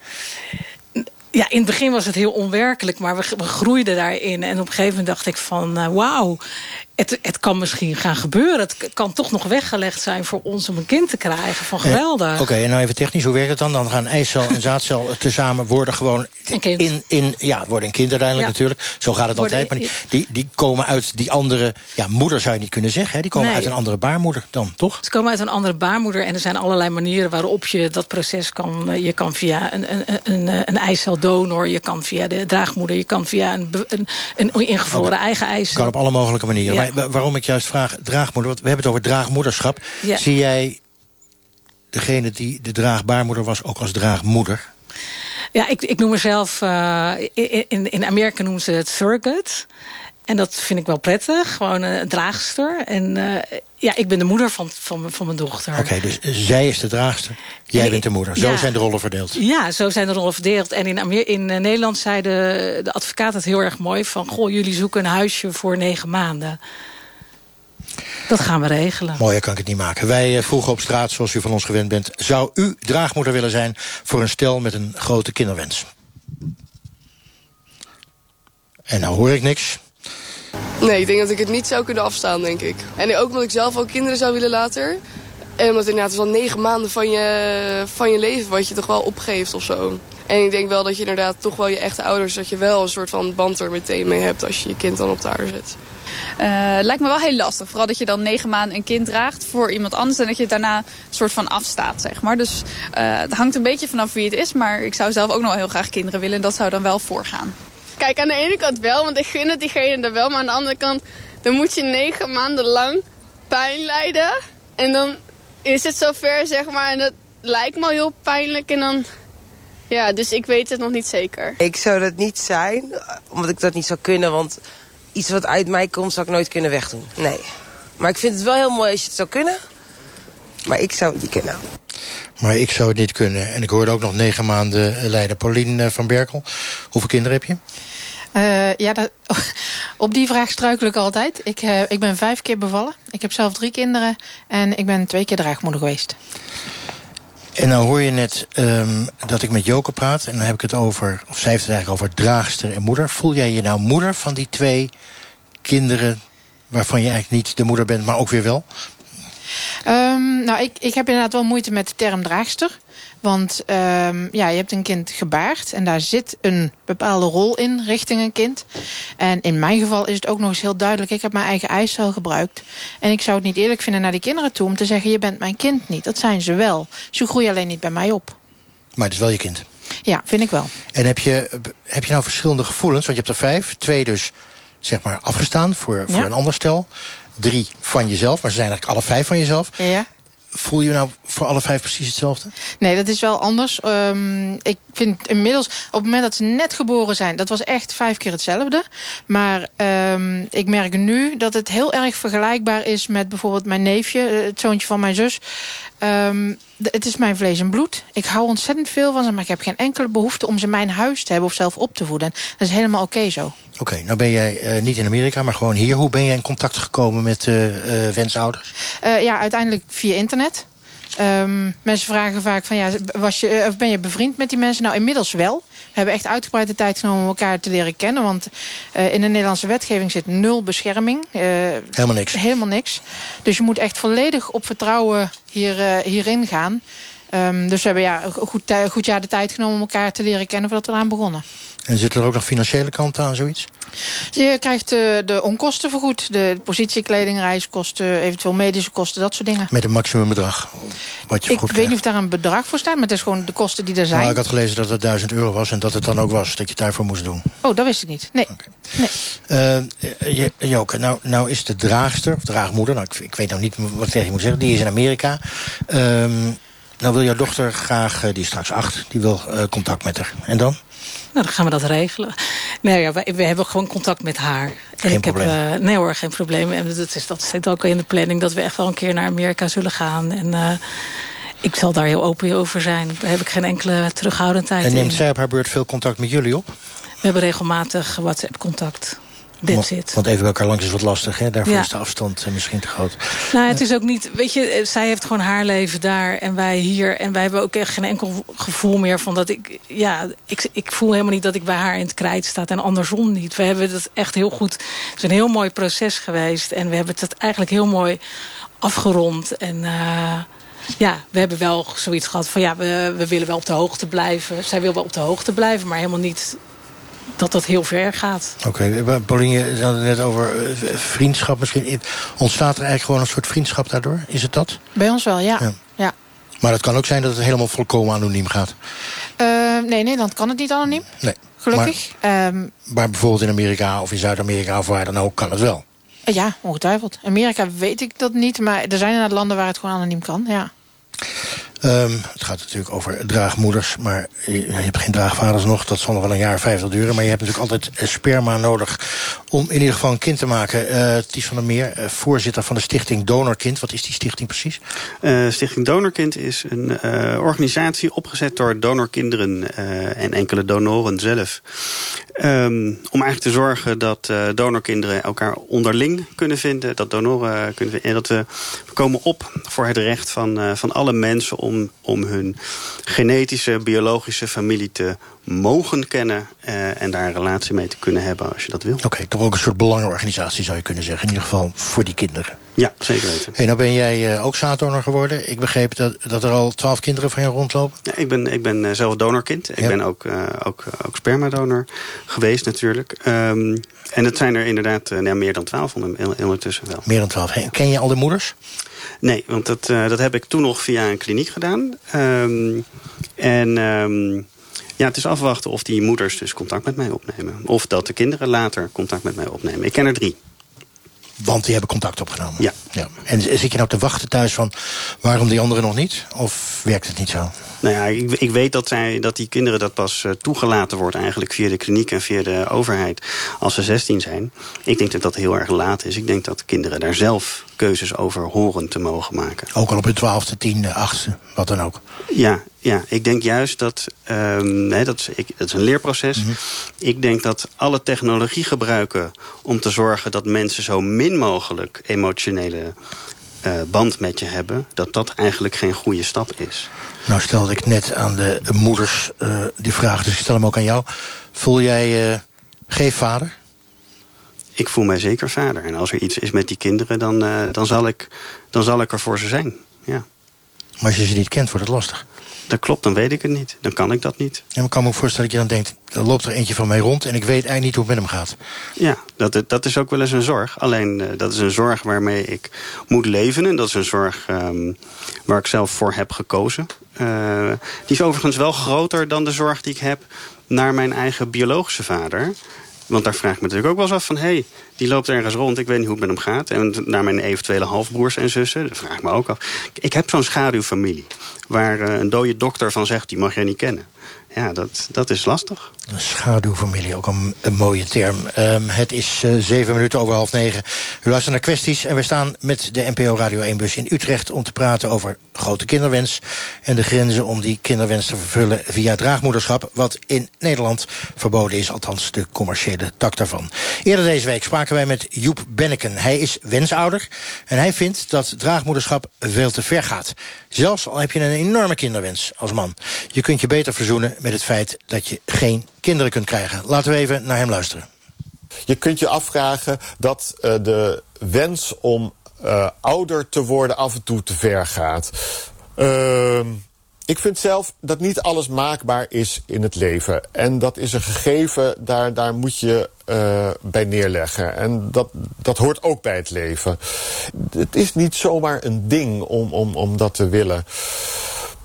Ja, in het begin was het heel onwerkelijk, maar we, we groeiden daarin. En op een gegeven moment dacht ik van, uh, wauw, het, het kan misschien gaan gebeuren. Het kan toch nog weggelegd zijn voor ons om een kind te krijgen. Van geweldig. Oké, okay, en nou even technisch, hoe werkt het dan? Dan gaan eicel en zaadcel *laughs* tezamen worden gewoon in, in, ja, worden een kind uiteindelijk ja. natuurlijk. Zo gaat het worden, altijd. Maar die, die, komen uit die andere, ja, moeder zou je niet kunnen zeggen. Hè? Die komen nee. uit een andere baarmoeder dan, toch? Ze komen uit een andere baarmoeder. En er zijn allerlei manieren waarop je dat proces kan. Je kan via een, een, een, een eiceldonor, je kan via de draagmoeder, je kan via een, een, een ingevroren okay. eigen eicel. Kan op alle mogelijke manieren. Ja. Maar waarom ik juist vraag draagmoeder, want we hebben het over draagmoederschap. Ja. Zie jij degene die de draagbaarmoeder was ook als draagmoeder? Ja, ik, ik noem mezelf... Uh, in, in Amerika noemen ze het surrogate. En dat vind ik wel prettig. Gewoon een draagster. En uh, ja, ik ben de moeder van, van, van mijn dochter. Oké, okay, dus zij is de draagster. Jij nee, bent de moeder. Zo ja, zijn de rollen verdeeld. Ja, zo zijn de rollen verdeeld. En in, Amer in uh, Nederland zei de, de advocaat het heel erg mooi. Van, goh, jullie zoeken een huisje voor negen maanden. Dat gaan we regelen. Mooier kan ik het niet maken. Wij vroegen op straat, zoals u van ons gewend bent... zou u draagmoeder willen zijn voor een stel met een grote kinderwens? En nou hoor ik niks. Nee, ik denk dat ik het niet zou kunnen afstaan, denk ik. En ook omdat ik zelf ook kinderen zou willen later. En omdat inderdaad wel negen maanden van je, van je leven wat je toch wel opgeeft of zo. En ik denk wel dat je inderdaad toch wel je echte ouders... dat je wel een soort van band er meteen mee hebt als je je kind dan op de aarde zet. Uh, lijkt me wel heel lastig. Vooral dat je dan negen maanden een kind draagt voor iemand anders... en dat je daarna een soort van afstaat, zeg maar. Dus uh, het hangt een beetje vanaf wie het is. Maar ik zou zelf ook nog wel heel graag kinderen willen. En dat zou dan wel voorgaan. Kijk, aan de ene kant wel, want ik gun het diegene er wel. Maar aan de andere kant, dan moet je negen maanden lang pijn lijden. En dan is het zover, zeg maar. En dat lijkt me heel pijnlijk. En dan... Ja, dus ik weet het nog niet zeker. Ik zou dat niet zijn, omdat ik dat niet zou kunnen. Want iets wat uit mij komt, zou ik nooit kunnen wegdoen. Nee. Maar ik vind het wel heel mooi als je het zou kunnen. Maar ik zou het niet kunnen. Maar ik zou het niet kunnen. En ik hoorde ook nog negen maanden lijden. Paulien van Berkel, hoeveel kinderen heb je? Uh, ja, dat, *laughs* op die vraag struikel ik altijd. Ik, uh, ik ben vijf keer bevallen. Ik heb zelf drie kinderen. En ik ben twee keer draagmoeder geweest. En nou hoor je net um, dat ik met Joke praat. En dan heb ik het over, of zij heeft het eigenlijk over draagster en moeder. Voel jij je nou moeder van die kinderen... waarvan je eigenlijk niet de moeder bent, maar ook weer wel? Um, nou, ik, ik heb inderdaad wel moeite met de term draagster. Want um, ja, je hebt een kind gebaard en daar zit een bepaalde rol in richting een kind. En in mijn geval is het ook nog eens heel duidelijk. Ik heb mijn eigen eicel gebruikt. En ik zou het niet eerlijk vinden naar die kinderen toe om te zeggen... je bent mijn kind niet. Dat zijn ze wel. Ze groeien alleen niet bij mij op. Maar het is wel je kind? Ja, vind ik wel. En heb je, heb je nou verschillende gevoelens? Want je hebt er vijf. Twee dus zeg maar afgestaan voor, voor ja. een ander stel. Drie van jezelf, maar ze zijn eigenlijk alle vijf van jezelf. Ja. Voel je nou voor alle vijf precies hetzelfde? Nee, dat is wel anders. Um, ik vind inmiddels, op het moment dat ze net geboren zijn... dat was echt vijf keer hetzelfde. Maar um, ik merk nu dat het heel erg vergelijkbaar is... met bijvoorbeeld mijn neefje, het zoontje van mijn zus. Um, het is mijn vlees en bloed. Ik hou ontzettend veel van ze, maar ik heb geen enkele behoefte... om ze in mijn huis te hebben of zelf op te voeden. Dat is helemaal oké okay zo. Oké, okay, nou ben jij uh, niet in Amerika, maar gewoon hier. Hoe ben jij in contact gekomen met uh, uh, wensouders? ja, uiteindelijk via internet. Um, mensen vragen vaak van ja, was je, of ben je bevriend met die mensen? Nou, inmiddels wel. We hebben echt uitgebreid de tijd genomen om elkaar te leren kennen. Want uh, in de Nederlandse wetgeving zit nul bescherming. Uh, helemaal niks. Helemaal niks. Dus je moet echt volledig op vertrouwen hier, uh, hierin gaan. Um, dus we hebben ja, goed, goed jaar de tijd genomen om elkaar te leren kennen voordat we eraan begonnen. En zit er ook nog financiële kant aan, zoiets? Je krijgt de, de onkosten vergoed. De positiekleding, reiskosten, eventueel medische kosten, dat soort dingen. Met een maximumbedrag? Wat je ik weet niet of daar een bedrag voor staat, maar het is gewoon de kosten die er zijn. Nou, ik had gelezen dat het 1000 euro was en dat het dan ook was dat je het daarvoor moest doen. Oh, dat wist ik niet. Nee. Okay. nee. Uh, Joke, nou, nou is de draagster, of draagmoeder... Nou, ik, ik weet nou niet wat ik tegen je moet zeggen, die is in Amerika... Um, nou wil jouw dochter graag, die is straks acht, die wil uh, contact met haar. En dan? Nou, dan gaan we dat regelen. Nee, ja, we, we hebben gewoon contact met haar. Geen en ik probleem. Heb, uh, nee hoor, geen probleem. En dat, is, dat zit ook al in de planning dat we echt wel een keer naar Amerika zullen gaan. En uh, ik zal daar heel open over zijn. Daar heb ik geen enkele terughoudendheid in. En neemt in. zij op haar beurt veel contact met jullie op? We hebben regelmatig WhatsApp-contact. That's want, it. Want even bij elkaar langs is wat lastig, hè? Daarvoor Ja. is de afstand eh, misschien te groot. Nou, het is ook niet, weet je, eh, zij heeft gewoon haar leven daar en wij hier. En wij hebben ook echt geen enkel gevoel meer van dat ik, ja, ik, ik voel helemaal niet dat ik bij haar in het krijt sta en andersom niet. We hebben het echt heel goed, het is een heel mooi proces geweest en we hebben het eigenlijk heel mooi afgerond. En eh, ja, we hebben wel zoiets gehad van ja, we, we willen wel op de hoogte blijven. Zij wil wel op de hoogte blijven, maar helemaal niet dat dat heel ver gaat. Oké, okay. Pauline, je had het net over eh, vriendschap. Misschien ontstaat er eigenlijk gewoon een soort vriendschap daardoor? Is het dat? Bij ons wel, ja. Ja. ja. Maar het kan ook zijn dat het helemaal volkomen anoniem gaat. Eh, nee, in Nederland kan het niet anoniem. Nee. Gelukkig. Maar, Ehm, maar bijvoorbeeld in Amerika of in Zuid-Amerika of waar dan ook kan het wel. ja, ongetwijfeld. Amerika weet ik dat niet, maar er zijn inderdaad landen waar het gewoon anoniem kan, ja. Um, het gaat natuurlijk over draagmoeders, maar je, hebt geen draagvaders nog. Dat zal nog wel een jaar vijftig duren. Maar je hebt natuurlijk altijd sperma nodig om in ieder geval een kind te maken. Uh, Ties van der Meer, uh, voorzitter van de stichting Donorkind. Wat is die stichting precies? Stichting Donorkind is een organisatie opgezet door donorkinderen en enkele donoren zelf. Um, om eigenlijk te zorgen dat donorkinderen elkaar onderling kunnen vinden. Dat donoren kunnen vinden. En dat we, komen op voor het recht van, van alle mensen om, om hun genetische, biologische familie te mogen kennen... Uh, en daar een relatie mee te kunnen hebben als je dat wil. Oké, okay, toch ook een soort belangenorganisatie zou je kunnen zeggen. In ieder geval voor die kinderen. Ja, zeker weten. Hey, nou ben jij uh, ook zaaddonor geworden. Ik begreep dat, dat er al twaalf kinderen van je rondlopen. Ja, ik ben, ik ben uh, zelf donorkind. Ik ja. ben ook, ook, ook spermadonor geweest natuurlijk. Um, en het zijn er inderdaad nou, meer dan twaalf ondertussen wel. Meer dan twaalf. Hey, ken je al de moeders? Nee, want dat, dat heb ik toen nog via een kliniek gedaan. Um, en um, ja, het is afwachten of die moeders dus contact met mij opnemen. Of dat de kinderen later contact met mij opnemen. Ik ken er drie. Want die hebben contact opgenomen? Ja. ja. En zit je nou te wachten thuis van waarom die anderen nog niet? Of werkt het niet zo? Nou ja, ik, ik weet dat, zij, dat die kinderen dat pas uh, toegelaten wordt eigenlijk via de kliniek en via de overheid als ze 16 zijn. Ik denk dat dat heel erg laat is. Ik denk dat kinderen daar zelf keuzes over horen te mogen maken. Ook al op hun twaalfde, tiende, achtste, wat dan ook. Ja, ja ik denk juist dat, um, nee, dat, is, ik, dat is een leerproces. Mm -hmm. Ik denk dat alle technologie gebruiken om te zorgen dat mensen zo min mogelijk emotionele uh, band met je hebben, dat dat eigenlijk geen goede stap is. Nou stelde ik net aan de moeders uh, die vraag, dus ik stel hem ook aan jou. Voel jij uh, geen vader? Ik voel mij zeker vader. En als er iets is met die kinderen, dan, dan, zal, ik, dan zal ik er voor ze zijn. Ja. Maar als je ze niet kent, wordt het lastig. Dat klopt, dan weet ik het niet. Dan kan ik dat niet. En ik kan me ook voorstellen dat je dan denkt... er loopt er eentje van mij rond en ik weet eigenlijk niet hoe het met hem gaat. Ja, dat, dat is ook wel eens een zorg. Alleen uh, dat is een zorg waarmee ik moet leven. En dat is een zorg um, waar ik zelf voor heb gekozen. Uh, die is overigens wel groter dan de zorg die ik heb... naar mijn eigen biologische vader... Want daar vraag ik me natuurlijk ook wel eens af van... hé, hey, die loopt ergens rond, ik weet niet hoe het met hem gaat. En naar mijn eventuele halfbroers en zussen, dat vraag ik me ook af. Ik heb zo'n schaduwfamilie waar uh, een dode dokter van zegt... die mag jij niet kennen. Ja, dat, dat is lastig. Een schaduwfamilie, ook een, mooie term. Um, het is uh, zeven minuten over half negen. U luistert naar kwesties en we staan met de NPO Radio 1-bus in Utrecht... om te praten over grote kinderwens... en de grenzen om die kinderwens te vervullen via draagmoederschap... wat in Nederland verboden is, althans de commerciële tak daarvan. Eerder deze week spraken wij met Joep Benneken. Hij is wensouder en hij vindt dat draagmoederschap veel te ver gaat. Zelfs al heb je een enorme kinderwens als man. Je kunt je beter verzoenen met het feit dat je geen kinderen kunt krijgen. Laten we even naar hem luisteren. Je kunt je afvragen dat uh, de wens om uh, ouder te worden af en toe te ver gaat. Uh, ik vind zelf dat niet alles maakbaar is in het leven. En dat is een gegeven, daar, daar moet je uh, bij neerleggen. En dat, dat hoort ook bij het leven. Het is niet zomaar een ding om, om, om dat te willen.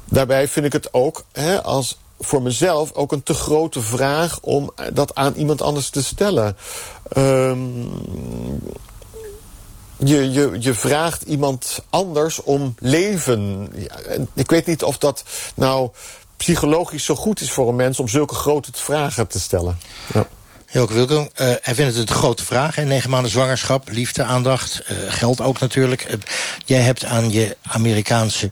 Daarbij vind ik het ook, hè, als voor mezelf ook een te grote vraag om dat aan iemand anders te stellen. Um, je, je, je vraagt iemand anders om leven. Ik weet niet of dat nou psychologisch zo goed is voor een mens om zulke grote vragen te stellen. Ja. Hilke Wilco, uh, hij vindt het een grote vraag. Hè? Negen maanden zwangerschap, liefde, aandacht, uh, geld ook natuurlijk. Uh, jij hebt aan je Amerikaanse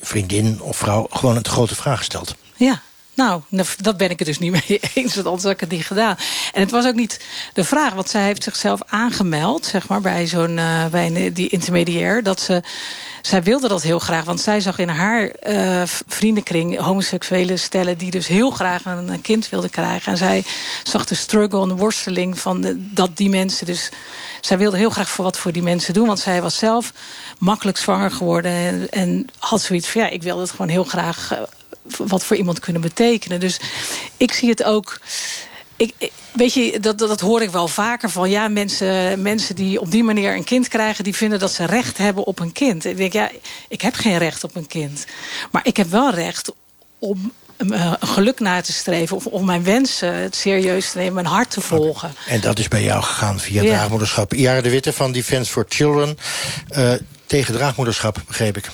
vriendin of vrouw gewoon een grote vraag gesteld. Ja, Nou, dat ben ik het dus niet mee *laughs* eens, want anders had ik het niet gedaan. En het was ook niet de vraag, want zij heeft zichzelf aangemeld... zeg maar, bij, zo'n uh, bij die intermediair, dat ze... Zij wilde dat heel graag, want zij zag in haar uh, vriendenkring... homoseksuele stellen die dus heel graag een, kind wilden krijgen. En zij zag de struggle en de worsteling van dat die mensen dus... Zij wilde heel graag voor wat voor die mensen doen, want zij was zelf makkelijk zwanger geworden... en, had zoiets van, ja, ik wilde het gewoon heel graag... Uh, wat voor iemand kunnen betekenen. Dus ik zie het ook... Ik, weet je, dat, dat, dat, hoor ik wel vaker van... ja, mensen, mensen die op die manier een kind krijgen... die vinden dat ze recht hebben op een kind. Ik denk, ja, ik heb geen recht op een kind. Maar ik heb wel recht om een geluk na te streven... of om mijn wensen het serieus te nemen, mijn hart te volgen. En dat is bij jou gegaan via ja. draagmoederschap. Jaren de Witte van Defence for Children... Uh, tegen draagmoederschap, begreep ik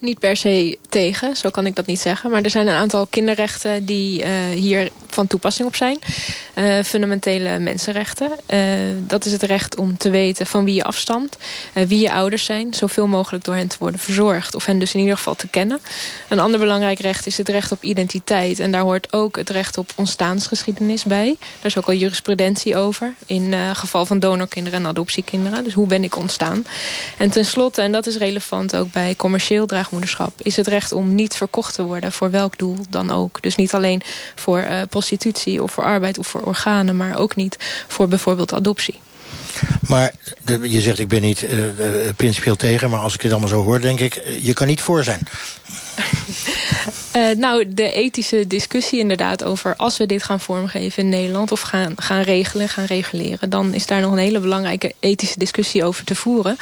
niet per se tegen, zo kan ik dat niet zeggen. Maar er zijn een aantal kinderrechten die uh, hier van toepassing op zijn. Uh, fundamentele mensenrechten. Uh, dat is het recht om te weten van wie je afstamt. wie je ouders zijn. Zoveel mogelijk door hen te worden verzorgd. Of hen dus in ieder geval te kennen. Een ander belangrijk recht is het recht op identiteit. En daar hoort ook het recht op ontstaansgeschiedenis bij. Daar is ook al jurisprudentie over. In geval van donorkinderen en adoptiekinderen. Dus hoe ben ik ontstaan. En tenslotte, en dat is relevant ook bij commercieel draag draagmoederschap... is het recht om niet verkocht te worden voor welk doel dan ook. Dus niet alleen voor prostitutie of voor arbeid of voor organen... maar ook niet voor bijvoorbeeld adoptie. Maar de, je zegt ik ben niet uh, uh, principieel tegen... maar als ik het allemaal zo hoor, denk ik... je kan niet voor zijn. Uh, *laughs* nou, de ethische discussie inderdaad over... als we dit gaan vormgeven in Nederland of gaan, gaan regelen, gaan reguleren... dan is daar nog een hele belangrijke ethische discussie over te voeren.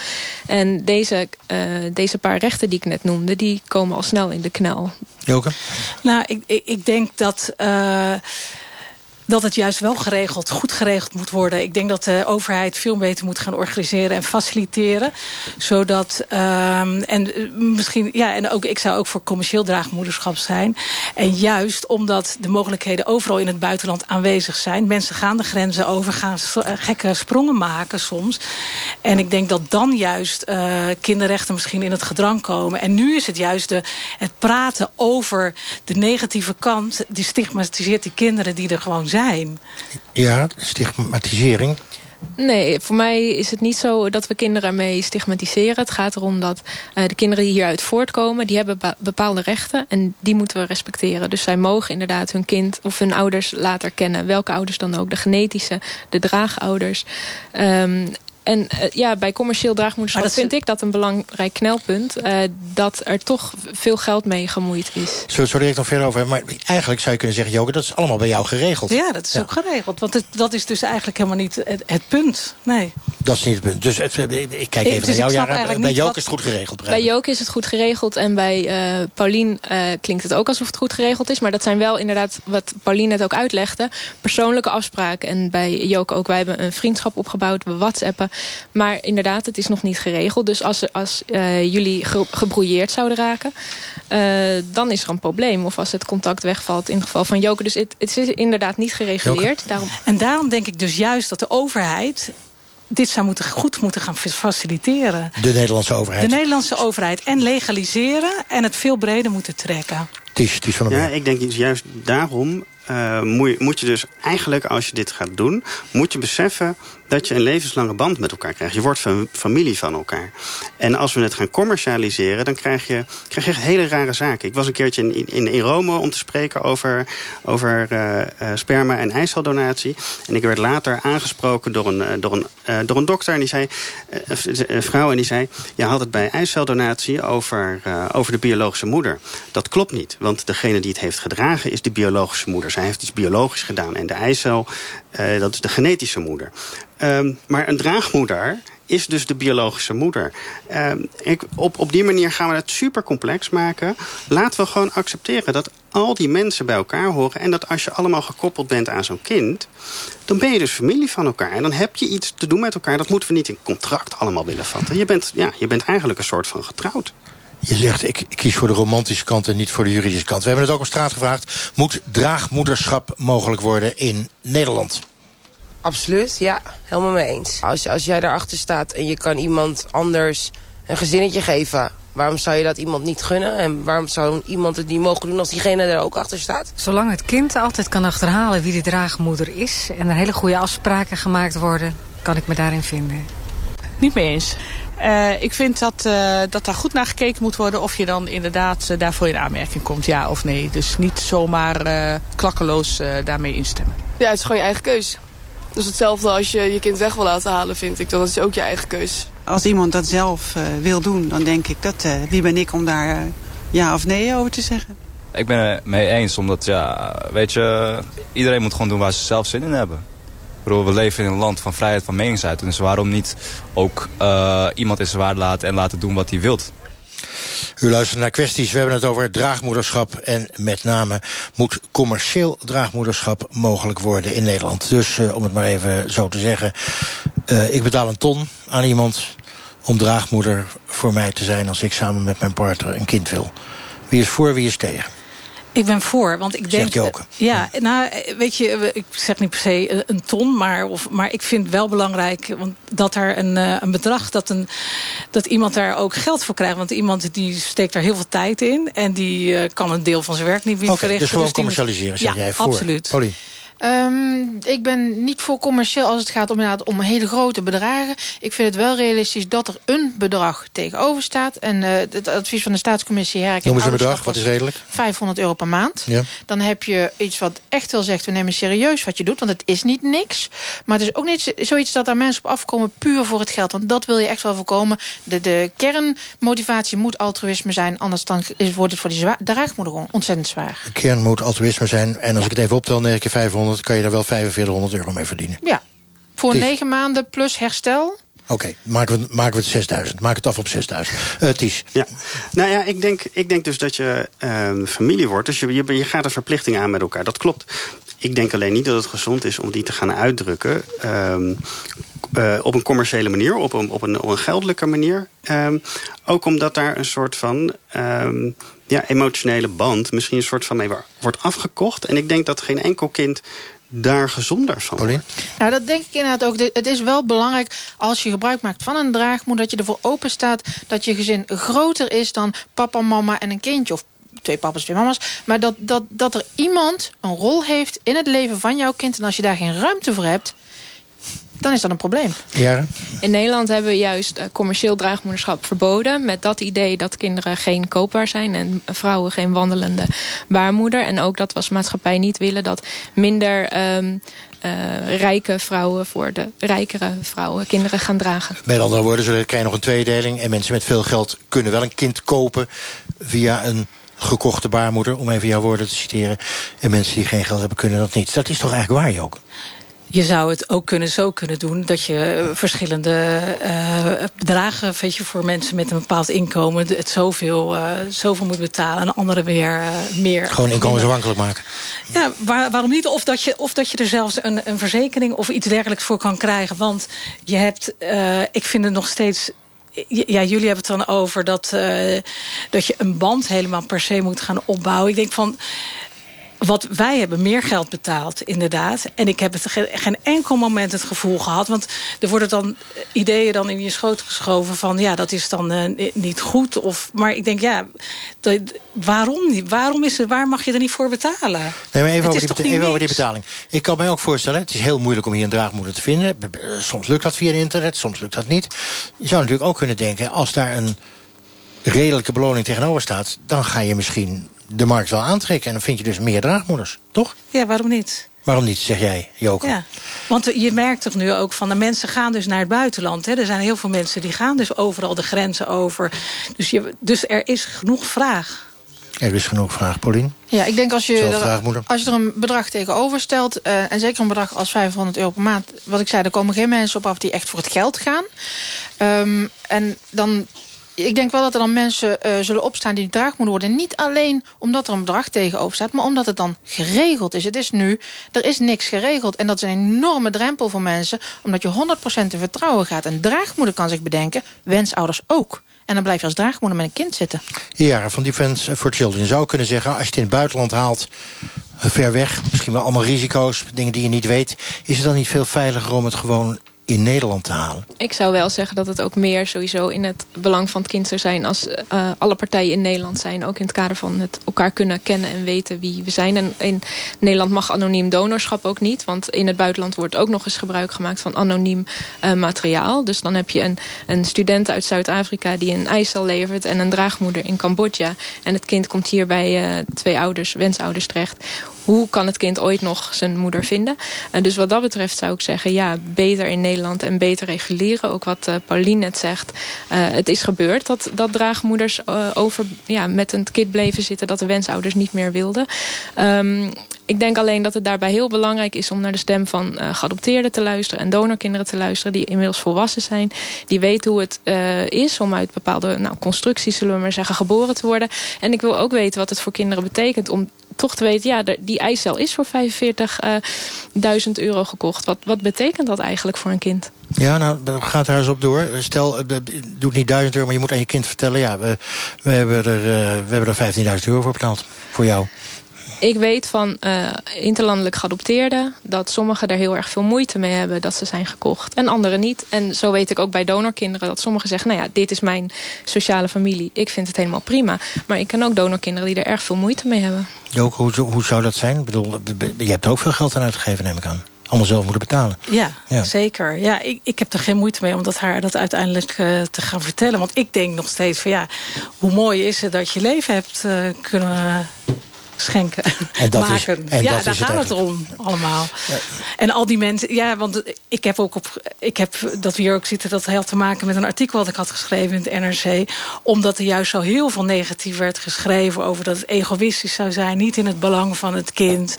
En deze, uh, deze paar rechten die ik net noemde... die komen al snel in de knel. Joke? Nou, ik, ik, ik denk dat... Uh, dat het juist wel geregeld, goed geregeld moet worden. Ik denk dat de overheid veel beter moet gaan organiseren en faciliteren. Zodat, um, en misschien, ja, en ook, ik zou ook voor commercieel draagmoederschap zijn. En juist omdat de mogelijkheden overal in het buitenland aanwezig zijn. Mensen gaan de grenzen over, gaan gekke sprongen maken soms. En ik denk dat dan juist uh, kinderrechten misschien in het gedrang komen. En nu is het juist de, het praten over de negatieve kant. Die stigmatiseert die kinderen die er gewoon zijn zijn. Ja, stigmatisering. Nee, voor mij is het niet zo dat we kinderen ermee stigmatiseren. Het gaat erom dat uh, de kinderen die hieruit voortkomen... die hebben bepaalde rechten en die moeten we respecteren. Dus zij mogen inderdaad hun kind of hun ouders laten kennen. Welke ouders dan ook. De genetische, de draagouders. Um, en uh, ja, bij commercieel draagmoederschap dat vind ik dat een belangrijk knelpunt. Uh, dat er toch veel geld mee gemoeid is. Zo, zo direct nog verder over Maar eigenlijk zou je kunnen zeggen, Joke, dat is allemaal bij jou geregeld. Ja, dat is ja. ook geregeld. Want het, dat is dus eigenlijk helemaal niet het, het, punt. Nee. Dat is niet het punt. Dus het, ik kijk even dus naar jou. Ja, bij Joke is het goed geregeld. Bij Joke is het goed geregeld. En bij uh, Paulien klinkt het ook alsof het goed geregeld is. Maar dat zijn wel inderdaad, wat Paulien net ook uitlegde... persoonlijke afspraken. En bij Joke ook, wij hebben een vriendschap opgebouwd. We whatsappen. Maar inderdaad, het is nog niet geregeld. Dus als, als uh, jullie ge gebrouilleerd zouden raken... Uh, dan is er een probleem. Of als het contact wegvalt in het geval van Joke. Dus het, het is inderdaad niet gereguleerd. Daarom... En daarom denk ik dus juist dat de overheid dit zou moeten, goed moeten gaan faciliteren. De Nederlandse overheid? De Nederlandse overheid. En legaliseren en het veel breder moeten trekken. Ties, ties van ja, ik denk juist daarom uh, moet, moet je dus eigenlijk, als je dit gaat doen... moet je beseffen dat je een levenslange band met elkaar krijgt. Je wordt familie van elkaar. En als we het gaan commercialiseren, dan krijg je, krijg je echt hele rare zaken. Ik was een keertje in, in, in Rome om te spreken over, over uh, uh, sperma- en eiceldonatie. En ik werd later aangesproken door een, door een, door een dokter. Die zei, vrouw, en die zei... je had het bij eiceldonatie over, over de biologische moeder. Dat klopt niet, want degene die het heeft gedragen is de biologische moeder. Zij heeft iets biologisch gedaan. En de eicel, dat is de genetische moeder. Um, maar een draagmoeder is dus de biologische moeder. Um, ik, op, op die manier gaan we het super complex maken. Laten we gewoon accepteren dat al die mensen bij elkaar horen... en dat als je allemaal gekoppeld bent aan zo'n kind... dan ben je dus familie van elkaar. En dan heb je iets te doen met elkaar. Dat moeten we niet in contract allemaal willen vatten. Je bent, ja, je bent eigenlijk een soort van getrouwd. Je zegt, ik kies voor de romantische kant en niet voor de juridische kant. We hebben het ook op straat gevraagd. Moet draagmoederschap mogelijk worden in Nederland? Absoluut, ja. Helemaal mee eens. Als, als jij daarachter staat en je kan iemand anders een gezinnetje geven... waarom zou je dat iemand niet gunnen? En waarom zou iemand het niet mogen doen als diegene er ook achter staat? Zolang het kind altijd kan achterhalen wie de draagmoeder is... en er hele goede afspraken gemaakt worden, kan ik me daarin vinden. Niet mee eens. Uh, ik vind dat, uh, dat daar goed naar gekeken moet worden of je dan inderdaad uh, daarvoor in aanmerking komt, ja of nee. Dus niet zomaar klakkeloos daarmee instemmen. Ja, het is gewoon je eigen keus. Dus hetzelfde als je je kind weg wil laten halen, vind ik. Dat is ook je eigen keus. Als iemand dat zelf wil doen, dan denk ik dat wie ben ik om daar ja of nee over te zeggen. Ik ben het mee eens, omdat ja, weet je, iedereen moet gewoon doen waar ze zelf zin in hebben we leven in een land van vrijheid van meningsuiting. Dus waarom niet ook uh, iemand in zijn waarde laten en laten doen wat hij wilt? U luistert naar kwesties. We hebben het over draagmoederschap. En met name moet commercieel draagmoederschap mogelijk worden in Nederland. Dus uh, om het maar even zo te zeggen. Uh, ik betaal een ton aan iemand om draagmoeder voor mij te zijn... als ik samen met mijn partner een kind wil. Wie is voor, wie is tegen? Ik ben voor, want ik denk... ook. Ja, nou, weet je, ik zeg niet per se een ton, maar, of, maar ik vind wel belangrijk want dat er een, eh, een bedrag, dat, een, dat iemand daar ook geld voor krijgt. Want iemand die steekt daar heel veel tijd in en die uh, kan een deel van zijn werk niet meer okay, verrichten. Dus gewoon dus commercialiseren, zeg ja, jij voor. absoluut. Pauline. Um, ik ben niet voor commercieel als het gaat om, inderdaad om hele grote bedragen. Ik vind het wel realistisch dat er een bedrag tegenover staat. En uh, het advies van de staatscommissie... Noem eens een bedrag, wat is redelijk? 500 euro per maand. Ja. Dan heb je iets wat echt wel zegt... we nemen serieus wat je doet, want het is niet niks. Maar het is ook niet zoiets dat daar mensen op afkomen... puur voor het geld, want dat wil je echt wel voorkomen. De, de kernmotivatie moet altruïsme zijn... anders dan wordt het voor die draagmoeder gewoon ontzettend zwaar. De kern moet altruïsme zijn. En als ja. ik het even optel, 9 keer 500 kan je daar wel 4500 euro mee verdienen. Ja, voor negen maanden plus herstel. Oké, okay, maken, we, maken we het 6000. Maak het af op 6000. Uh, Ties. Ja. Nou ja, ik denk, ik denk dus dat je uh, familie wordt. Dus je, je, je gaat een verplichting aan met elkaar. Dat klopt. Ik denk alleen niet dat het gezond is om die te gaan uitdrukken... Um, uh, op een commerciële manier, op een, op een, op een geldelijke manier. Um, ook omdat daar een soort van um, ja, emotionele band... misschien een soort van mee wordt afgekocht. En ik denk dat geen enkel kind daar gezonder van Pauline? Nou, dat denk ik inderdaad ook. Het is wel belangrijk als je gebruik maakt van een draagmoeder... dat je ervoor open staat dat je gezin groter is dan papa, mama en een kindje... of twee papa's, twee mama's. Maar dat, dat, dat er iemand een rol heeft in het leven van jouw kind... en als je daar geen ruimte voor hebt dan is dat een probleem. Ja. In Nederland hebben we juist uh, commercieel draagmoederschap verboden... met dat idee dat kinderen geen koopbaar zijn... en vrouwen geen wandelende baarmoeder. En ook dat we als maatschappij niet willen dat minder... Um, uh, rijke vrouwen voor de rijkere vrouwen kinderen gaan dragen. Met andere woorden, zo krijg je nog een tweedeling... en mensen met veel geld kunnen wel een kind kopen via een gekochte baarmoeder... om even jouw woorden te citeren. En mensen die geen geld hebben, kunnen dat niet. Dat is toch eigenlijk waar, ook. Je zou het ook kunnen zo kunnen doen dat je verschillende uh, bedragen weet je, voor mensen met een bepaald inkomen het zoveel, uh, zoveel moet betalen en anderen weer uh, meer. Gewoon inkomensafhankelijk maken. Ja, waar, waarom niet? Of dat je, of dat je er zelfs een, een verzekering of iets dergelijks voor kan krijgen. Want je hebt, ik vind het nog steeds ja, jullie hebben het dan over dat, uh, dat je een band helemaal per se moet gaan opbouwen. Ik denk van, wat wij hebben meer geld betaald, inderdaad. En ik heb het geen, geen enkel moment het gevoel gehad. Want er worden dan ideeën dan in je schoot geschoven van... ja, dat is dan uh, niet goed. Of, maar ik denk, ja, dat, waarom niet? Waarom is het, waar mag je er niet voor betalen? Nee, maar even, over die, even over die, betaling. Ik kan mij ook voorstellen, het is heel moeilijk om hier een draagmoeder te vinden. Soms lukt dat via internet, soms lukt dat niet. Je zou natuurlijk ook kunnen denken, als daar een redelijke beloning tegenover staat... dan ga je misschien de markt wel aantrekken. En dan vind je dus meer draagmoeders, toch? Ja, waarom niet? Waarom niet, zeg jij, Joke? Ja, want je merkt toch nu ook van de mensen gaan dus naar het buitenland. Hè? Er zijn heel veel mensen die gaan dus overal de grenzen over. Dus, je, dus er is genoeg vraag. Er is genoeg vraag, Paulien. Ja, ik denk als je, er, als je er een bedrag tegenover stelt... Uh, en zeker een bedrag als 500 euro per maand... wat ik zei, er komen geen mensen op af die echt voor het geld gaan. Um, en dan ik denk wel dat er dan mensen uh, zullen opstaan die draag moeten worden. Niet alleen omdat er een bedrag tegenover staat... maar omdat het dan geregeld is. Het is nu, er is niks geregeld. En dat is een enorme drempel voor mensen... omdat je 100% in vertrouwen gaat. Een draagmoeder kan zich bedenken, wensouders ook. En dan blijf je als draagmoeder met een kind zitten. Ja, van Defense for Children. Zou kunnen zeggen, als je het in het buitenland haalt... ver weg, misschien wel allemaal risico's, dingen die je niet weet... is het dan niet veel veiliger om het gewoon in Nederland te halen? Ik zou wel zeggen dat het ook meer sowieso in het belang van het kind zou zijn... als uh, alle partijen in Nederland zijn. Ook in het kader van het elkaar kunnen kennen en weten wie we zijn. En in Nederland mag anoniem donorschap ook niet. Want in het buitenland wordt ook nog eens gebruik gemaakt van anoniem uh, materiaal. Dus dan heb je een, een student uit Zuid-Afrika die een eicel levert... en een draagmoeder in Cambodja. En het kind komt hier bij uh, twee ouders, wensouders terecht hoe kan het kind ooit nog zijn moeder vinden? Uh, dus wat dat betreft zou ik zeggen, ja, beter in Nederland en beter reguleren. Ook wat uh, Pauline net zegt. Uh, het is gebeurd dat, dat draagmoeders over, ja, met een kind bleven zitten... dat de wensouders niet meer wilden. Um, ik denk alleen dat het daarbij heel belangrijk is om naar de stem van uh, geadopteerden te luisteren en donorkinderen te luisteren die inmiddels volwassen zijn. Die weten hoe het is om uit bepaalde nou, constructies, zullen we maar zeggen, geboren te worden. En ik wil ook weten wat het voor kinderen betekent om toch te weten, ja, die eicel is voor 45.000 euro gekocht. Wat, wat betekent dat eigenlijk voor een kind? Ja, nou, gaat daar eens op door. Stel, doet niet 1000 euro, maar je moet aan je kind vertellen... ja, we, we hebben er, uh, we hebben er 15.000 euro voor betaald, voor jou. Ik weet van uh, interlandelijk geadopteerden... dat sommigen er heel erg veel moeite mee hebben dat ze zijn gekocht. En anderen niet. En zo weet ik ook bij donorkinderen dat sommigen zeggen... nou ja, dit is mijn sociale familie. Ik vind het helemaal prima. Maar ik ken ook donorkinderen die er erg veel moeite mee hebben. Joke, hoe, hoe zou dat zijn? Ik bedoel, je hebt ook veel geld aan uitgegeven, neem ik aan allemaal zelf moeten betalen. Ja, ja. zeker. Ja, ik, ik heb er geen moeite mee om dat haar dat uiteindelijk uh, te gaan vertellen. Want ik denk nog steeds van ja, hoe mooi is het dat je leven hebt uh, kunnen schenken, en dat maken. Is, en ja, dat daar gaat het, om allemaal. Ja. En al die mensen, ja, want ik heb ook op, ik heb dat we hier ook zitten, dat had te maken met een artikel dat ik had geschreven in het NRC, omdat er juist zo heel veel negatief werd geschreven over dat het egoïstisch zou zijn, niet in het belang van het kind.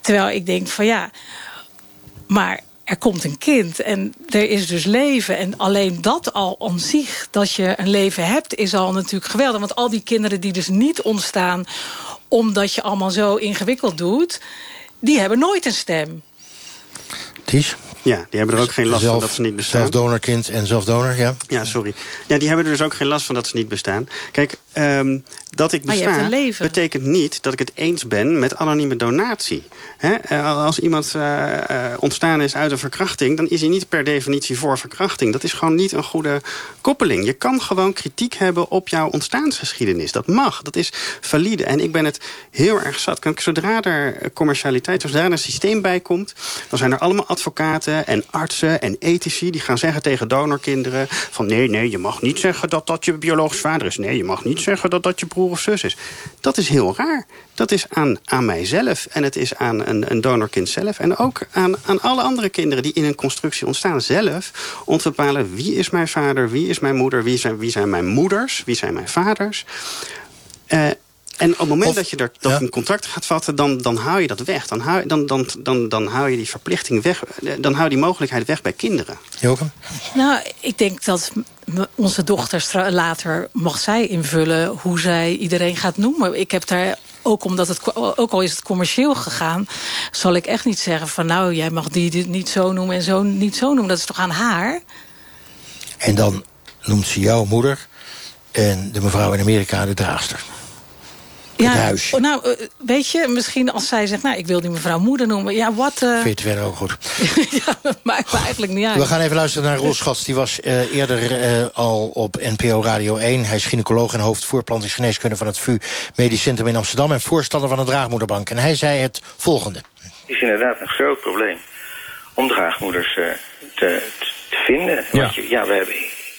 Terwijl ik denk van ja, maar er komt een kind en er is dus leven. En alleen dat al om zich, dat je een leven hebt, is al natuurlijk geweldig. Want al die kinderen die dus niet ontstaan omdat je allemaal zo ingewikkeld doet... die hebben nooit een stem. Ties? Ja, die hebben er ook geen last zelf, van dat ze niet bestaan. Zelfdonorkind en zelfdonor, ja. Ja, sorry. Ja, die hebben er dus ook geen last van dat ze niet bestaan. Kijk, um, dat ik besta betekent niet dat ik het eens ben met anonieme donatie. He? Als iemand uh, ontstaan is uit een verkrachting... dan is hij niet per definitie voor verkrachting. Dat is gewoon niet een goede koppeling. Je kan gewoon kritiek hebben op jouw ontstaansgeschiedenis. Dat mag, dat is valide. En ik ben het heel erg zat. Zodra er commercialiteit, zodra er een systeem bij komt... dan zijn er allemaal advocaten en artsen en ethici... die gaan zeggen tegen donorkinderen... van nee, nee, je mag niet zeggen dat dat je biologisch vader is. Nee, je mag niet zeggen dat dat je broer of zus is. Dat is heel raar. Dat is aan, aan mijzelf en het is aan een, een donorkind zelf... en ook aan, aan alle andere kinderen die in een constructie ontstaan zelf... om te bepalen wie is mijn vader, wie is mijn moeder... wie zijn, wie zijn mijn moeders, wie zijn mijn vaders... Uh, en op het moment Of- dat je er, dat ja. een contract gaat vatten, dan, dan hou je dat weg. Dan hou, dan, dan, dan, dan hou je die verplichting weg. Dan hou je die mogelijkheid weg bij kinderen. Joken? Nou, ik denk dat onze dochter stra- later mag zij invullen hoe zij iedereen gaat noemen. Ik heb daar ook omdat het ook al is het commercieel gegaan, zal ik echt niet zeggen van nou jij mag die dit niet zo noemen en zo niet zo noemen. Dat is toch aan haar? En dan noemt ze jouw moeder en de mevrouw in Amerika de draagster. Het huis. oh, nou, eh, weet je, misschien als zij zegt, nou, ik wil die mevrouw moeder noemen. Ja, wat? eh, Vind je het verder ook goed? *laughs* ja, dat maakt me eigenlijk niet uit. We gaan even luisteren naar Roel Schats. Die was eh, eerder eh, al op NPO Radio 1. Hij is gynaecoloog en hoofd voorplantingsgeneeskunde van het VU Medisch Centrum in Amsterdam... en voorstander van de Draagmoederbank. En hij zei het volgende. Het is inderdaad een groot probleem om draagmoeders eh, te, te vinden. Ja. Want je, ja, we hebben,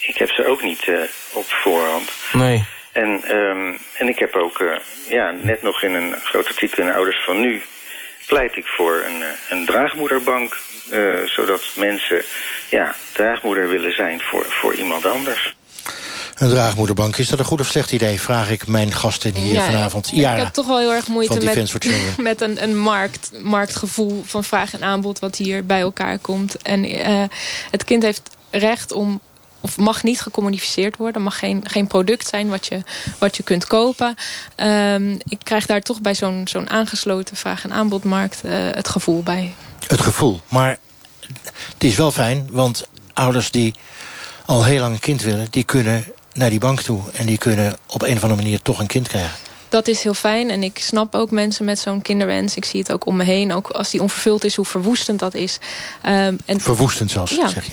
ik heb ze ook niet eh, op voorhand. Nee. En, ehm, en ik heb ook eh, ja, net nog in een groot artikel in de Ouders van Nu... pleit ik voor een, eh, een draagmoederbank... eh, zodat mensen ja, draagmoeder willen zijn voor, voor iemand anders. Een draagmoederbank, is dat een goed of slecht idee? Vraag ik mijn gasten hier Ja, vanavond. Ik Iara, heb toch wel heel erg moeite met, *laughs* met een, een markt, marktgevoel van vraag en aanbod wat hier bij elkaar komt. En eh, het kind heeft recht om, of mag niet gecommuniceerd worden, mag geen, geen product zijn wat je, wat je kunt kopen. Ehm, ik krijg daar toch bij zo'n zo'n aangesloten vraag en aanbodmarkt eh, het gevoel bij. Het gevoel. Maar het is wel fijn, want ouders die al heel lang een kind willen... die kunnen naar die bank toe en die kunnen op een of andere manier toch een kind krijgen. dat is heel fijn. En ik snap ook mensen met zo'n kinderwens. Ik zie het ook om me heen. Ook als die onvervuld is, hoe verwoestend dat is. Um, en verwoestend zelfs, ja. zeg je.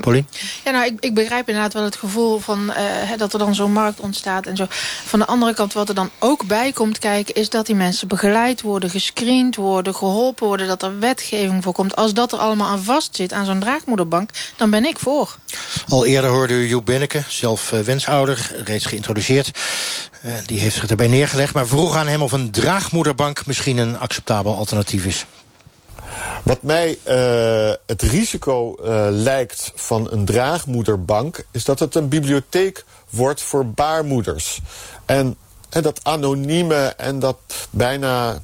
Pauline? Ja, nou, ik, ik begrijp inderdaad wel het gevoel van uh, dat er dan zo'n markt ontstaat en zo. Van de andere kant, wat er dan ook bij komt kijken, is dat die mensen begeleid worden, gescreend worden, geholpen worden, dat er wetgeving voor komt. Als dat er allemaal aan vast zit, aan zo'n draagmoederbank, dan ben ik voor. Al eerder hoorde u Joep Binneke, zelf uh, wensouder, reeds geïntroduceerd. Uh, die heeft zich erbij neergelegd, maar vroeg aan hem of een draagmoederbank misschien een acceptabel alternatief is. Wat mij uh, het risico uh, lijkt van een draagmoederbank... is dat het een bibliotheek wordt voor baarmoeders. En, dat anonieme en dat bijna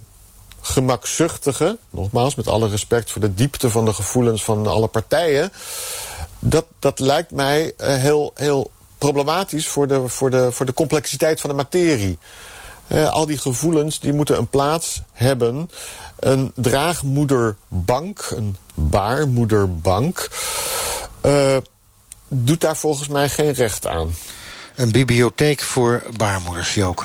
gemakzuchtige... nogmaals, met alle respect voor de diepte van de gevoelens van alle partijen... dat, dat lijkt mij uh, heel, heel problematisch voor de, voor, de, voor de complexiteit van de materie. Uh, al die gevoelens die moeten een plaats hebben. Een draagmoederbank, een baarmoederbank, uh, doet daar volgens mij geen recht aan. Een bibliotheek voor baarmoeders, Joke.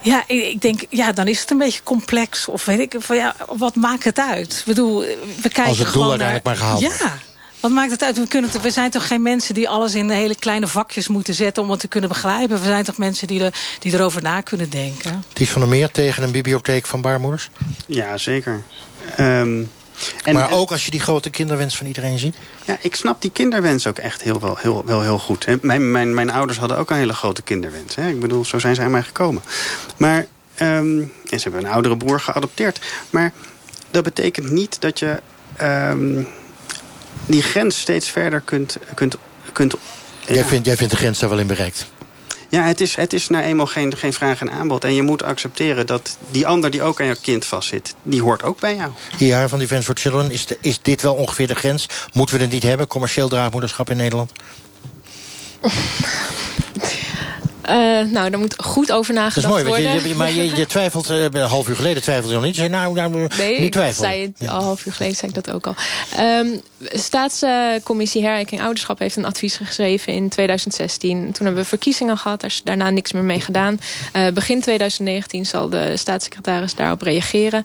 Ja, ik denk, ja, dan is het een beetje complex. Of weet ik, van, ja, wat maakt het uit? Ik bedoel, we kijken Als het doel uiteindelijk naar, maar gehaald Ja. Wat maakt het uit? We, kunnen we zijn toch geen mensen die alles in hele kleine vakjes moeten zetten... om het te kunnen begrijpen? We zijn toch mensen die, er, die erover na kunnen denken? Ties van der Meer tegen een bibliotheek van baarmoeders? Ja, zeker. Um, en, maar ook als je die grote kinderwens van iedereen ziet? Ja, ik snap die kinderwens ook echt heel, wel, heel, wel heel goed. Hè. Mijn, mijn, mijn ouders hadden ook een hele grote kinderwens. Hè. Ik bedoel, zo zijn ze aan mij gekomen. Maar, um, en ze hebben een oudere broer geadopteerd. Maar dat betekent niet dat je... Um, die grens steeds verder kunt... kunt, kunt jij, ja. vindt, jij vindt de grens daar wel in bereikt? Ja, het is, het is nou eenmaal geen, geen vraag en aanbod. En je moet accepteren dat die ander die ook aan jouw kind vastzit... die hoort ook bij jou. Ja, van Defense for Children, is, de, is dit wel ongeveer de grens? Moeten we het niet hebben, commercieel draagmoederschap in Nederland? *laughs* Uh, nou, daar moet goed over nagedacht worden. Dat is mooi, worden. Je, maar je, je twijfelt, uh, een half uur geleden twijfelde je nog niet. Je zei, nou, nou nee, niet twijfelen. zei het, ja. al half uur geleden zei ik dat ook al. Um, Staatscommissie Herrijking Ouderschap heeft een advies geschreven in 2016. Toen hebben we verkiezingen gehad, daar is daarna niks meer mee gedaan. Uh, begin 2019 zal de staatssecretaris daarop reageren.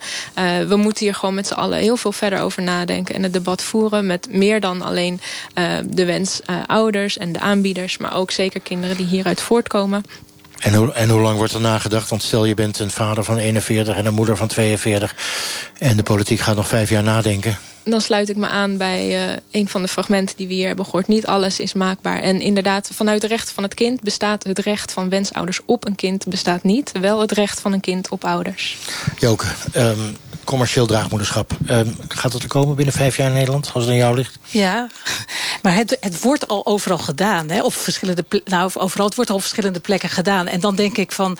We moeten hier gewoon met z'n allen heel veel verder over nadenken... en het debat voeren met meer dan alleen de wens ouders en de aanbieders... maar ook zeker kinderen die hieruit voortkomen. En hoe, en hoe lang wordt er nagedacht? Want stel je bent een vader van 41 en een moeder van 42... en de politiek gaat nog vijf jaar nadenken. Dan sluit ik me aan bij uh, een van de fragmenten die we hier hebben gehoord. Niet alles is maakbaar. En inderdaad, vanuit de rechten van het kind bestaat het recht van wensouders op een kind bestaat niet. Wel het recht van een kind op ouders. Joke, um, commercieel draagmoederschap. Um, gaat dat er komen binnen vijf jaar in Nederland, als het aan jou ligt? Ja, maar het, het wordt al overal gedaan. Hè? Op verschillende nou, overal, het wordt al op verschillende plekken gedaan. En dan denk ik van,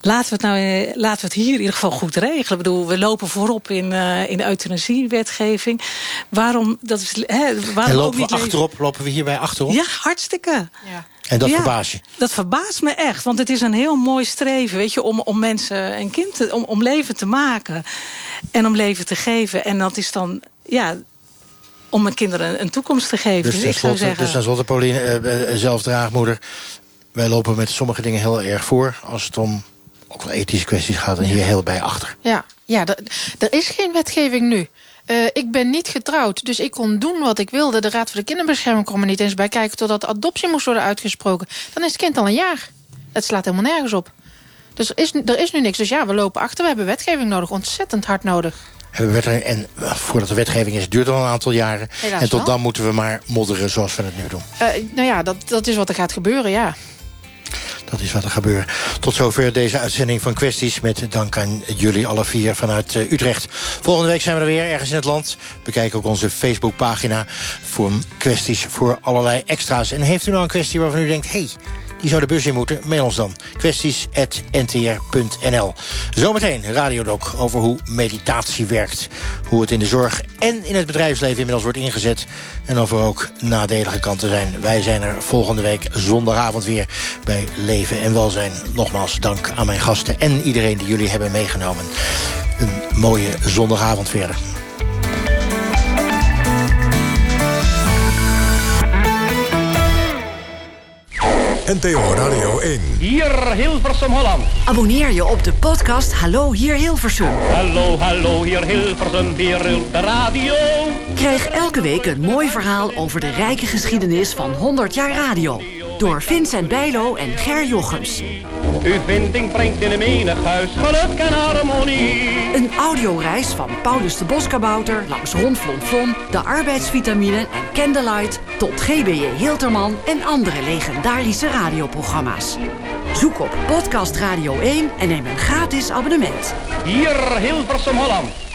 laten we het, nou, laten we het hier in ieder geval goed regelen. Ik bedoel, we lopen voorop in, uh, in de euthanasiewetgeving. Waarom, dat is, hè, waarom en lopen ook niet we achterop, lopen we hierbij achterop? Ja, hartstikke. Ja. En dat ja, verbaast je? Dat verbaast me echt. Want het is een heel mooi streven, weet je, om, om mensen en kind te, om, om leven te maken. En om leven te geven. En dat is dan, ja, om mijn kinderen een toekomst te geven. Dus, dus ik zou zeggen... Dus tenslotte, Pauline, uh, zelf draagmoeder. Wij lopen met sommige dingen heel erg voor. Als het om ook wel ethische kwesties gaat. En hier heel bij achter. Ja, ja er is geen wetgeving nu. Uh, ik ben niet getrouwd, dus ik kon doen wat ik wilde. De Raad voor de Kinderbescherming kon me niet eens bij kijken... totdat adoptie moest worden uitgesproken. Dan is het kind al een jaar. Het slaat helemaal nergens op. Dus er is, er is nu niks. Dus ja, we lopen achter. We hebben wetgeving nodig. Ontzettend hard nodig. En voordat de wetgeving is, duurt al een aantal jaren. Helaas en tot wel. dan moeten we maar modderen zoals we het nu doen. Uh, nou ja, dat, dat is wat er gaat gebeuren, ja. Dat is wat er gebeurt. Tot zover deze uitzending van Kwesties. Met dank aan jullie alle vier vanuit uh, Utrecht. Volgende week zijn we er weer ergens in het land. Bekijk ook onze Facebookpagina voor kwesties voor allerlei extra's. En heeft u nou een kwestie waarvan u denkt... hey, die zou de bus in moeten, mail ons dan. kwesties.ntr.nl Zometeen Radiodoc over hoe meditatie werkt. Hoe het in de zorg en in het bedrijfsleven inmiddels wordt ingezet. En of er ook nadelige kanten zijn. Wij zijn er volgende week zondagavond weer bij Leven en Welzijn. Nogmaals dank aan mijn gasten en iedereen die jullie hebben meegenomen. Een mooie zondagavond verder. NPO Radio 1. Hier Hilversum Holland. Abonneer je op de podcast Hallo hier Hilversum. Hallo, hallo, hier Hilversum, hier de radio. Krijg elke week een mooi verhaal over de rijke geschiedenis van 100 jaar radio. Door Vincent Bijlo en Ger Jochems. Uw vinding brengt in een menig huis geluk en harmonie. Een audioreis van Paulus de Boskabouter langs Ron Flon Flon, de arbeidsvitamine en Candlelight tot GBJ Hilterman en andere legendarische radioprogramma's. Zoek op Podcast Radio 1 en neem een gratis abonnement. Hier Hilversum Holland.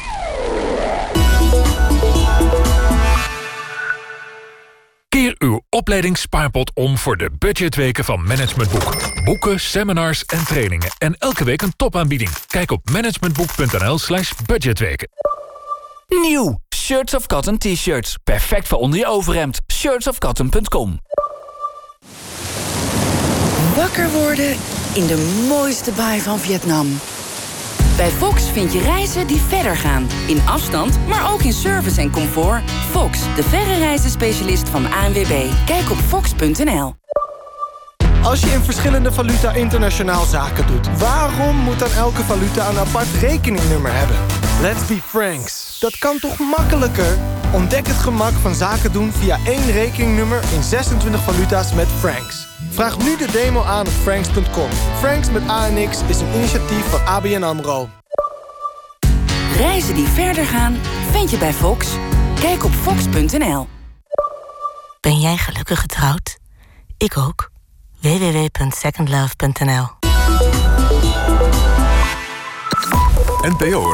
Keer uw opleidingsspaarpot om voor de budgetweken van Management Boek. Boeken, seminars en trainingen. En elke week een topaanbieding. Kijk op managementboek.nl slash budgetweken. Nieuw! Shirts of Cotton t-shirts. Perfect voor onder je overhemd. shirtsofcotton.com Wakker worden in de mooiste baai van Vietnam. Bij Fox vind je reizen die verder gaan. In afstand, maar ook in service en comfort. Fox, de verre reizenspecialist van ANWB. Kijk op fox.nl. Als je in verschillende valuta internationaal zaken doet... waarom moet dan elke valuta een apart rekeningnummer hebben? Let's be franks. Dat kan toch makkelijker? Ontdek het gemak van zaken doen via één rekeningnummer... in 26 valuta's met Franks. Vraag nu de demo aan op franks.com. Franks met ANX is een initiatief van ABN AMRO. Reizen die verder gaan, vind je bij Fox. Kijk op fox.nl. Ben jij gelukkig getrouwd? Ik ook. www.secondlove.nl NPO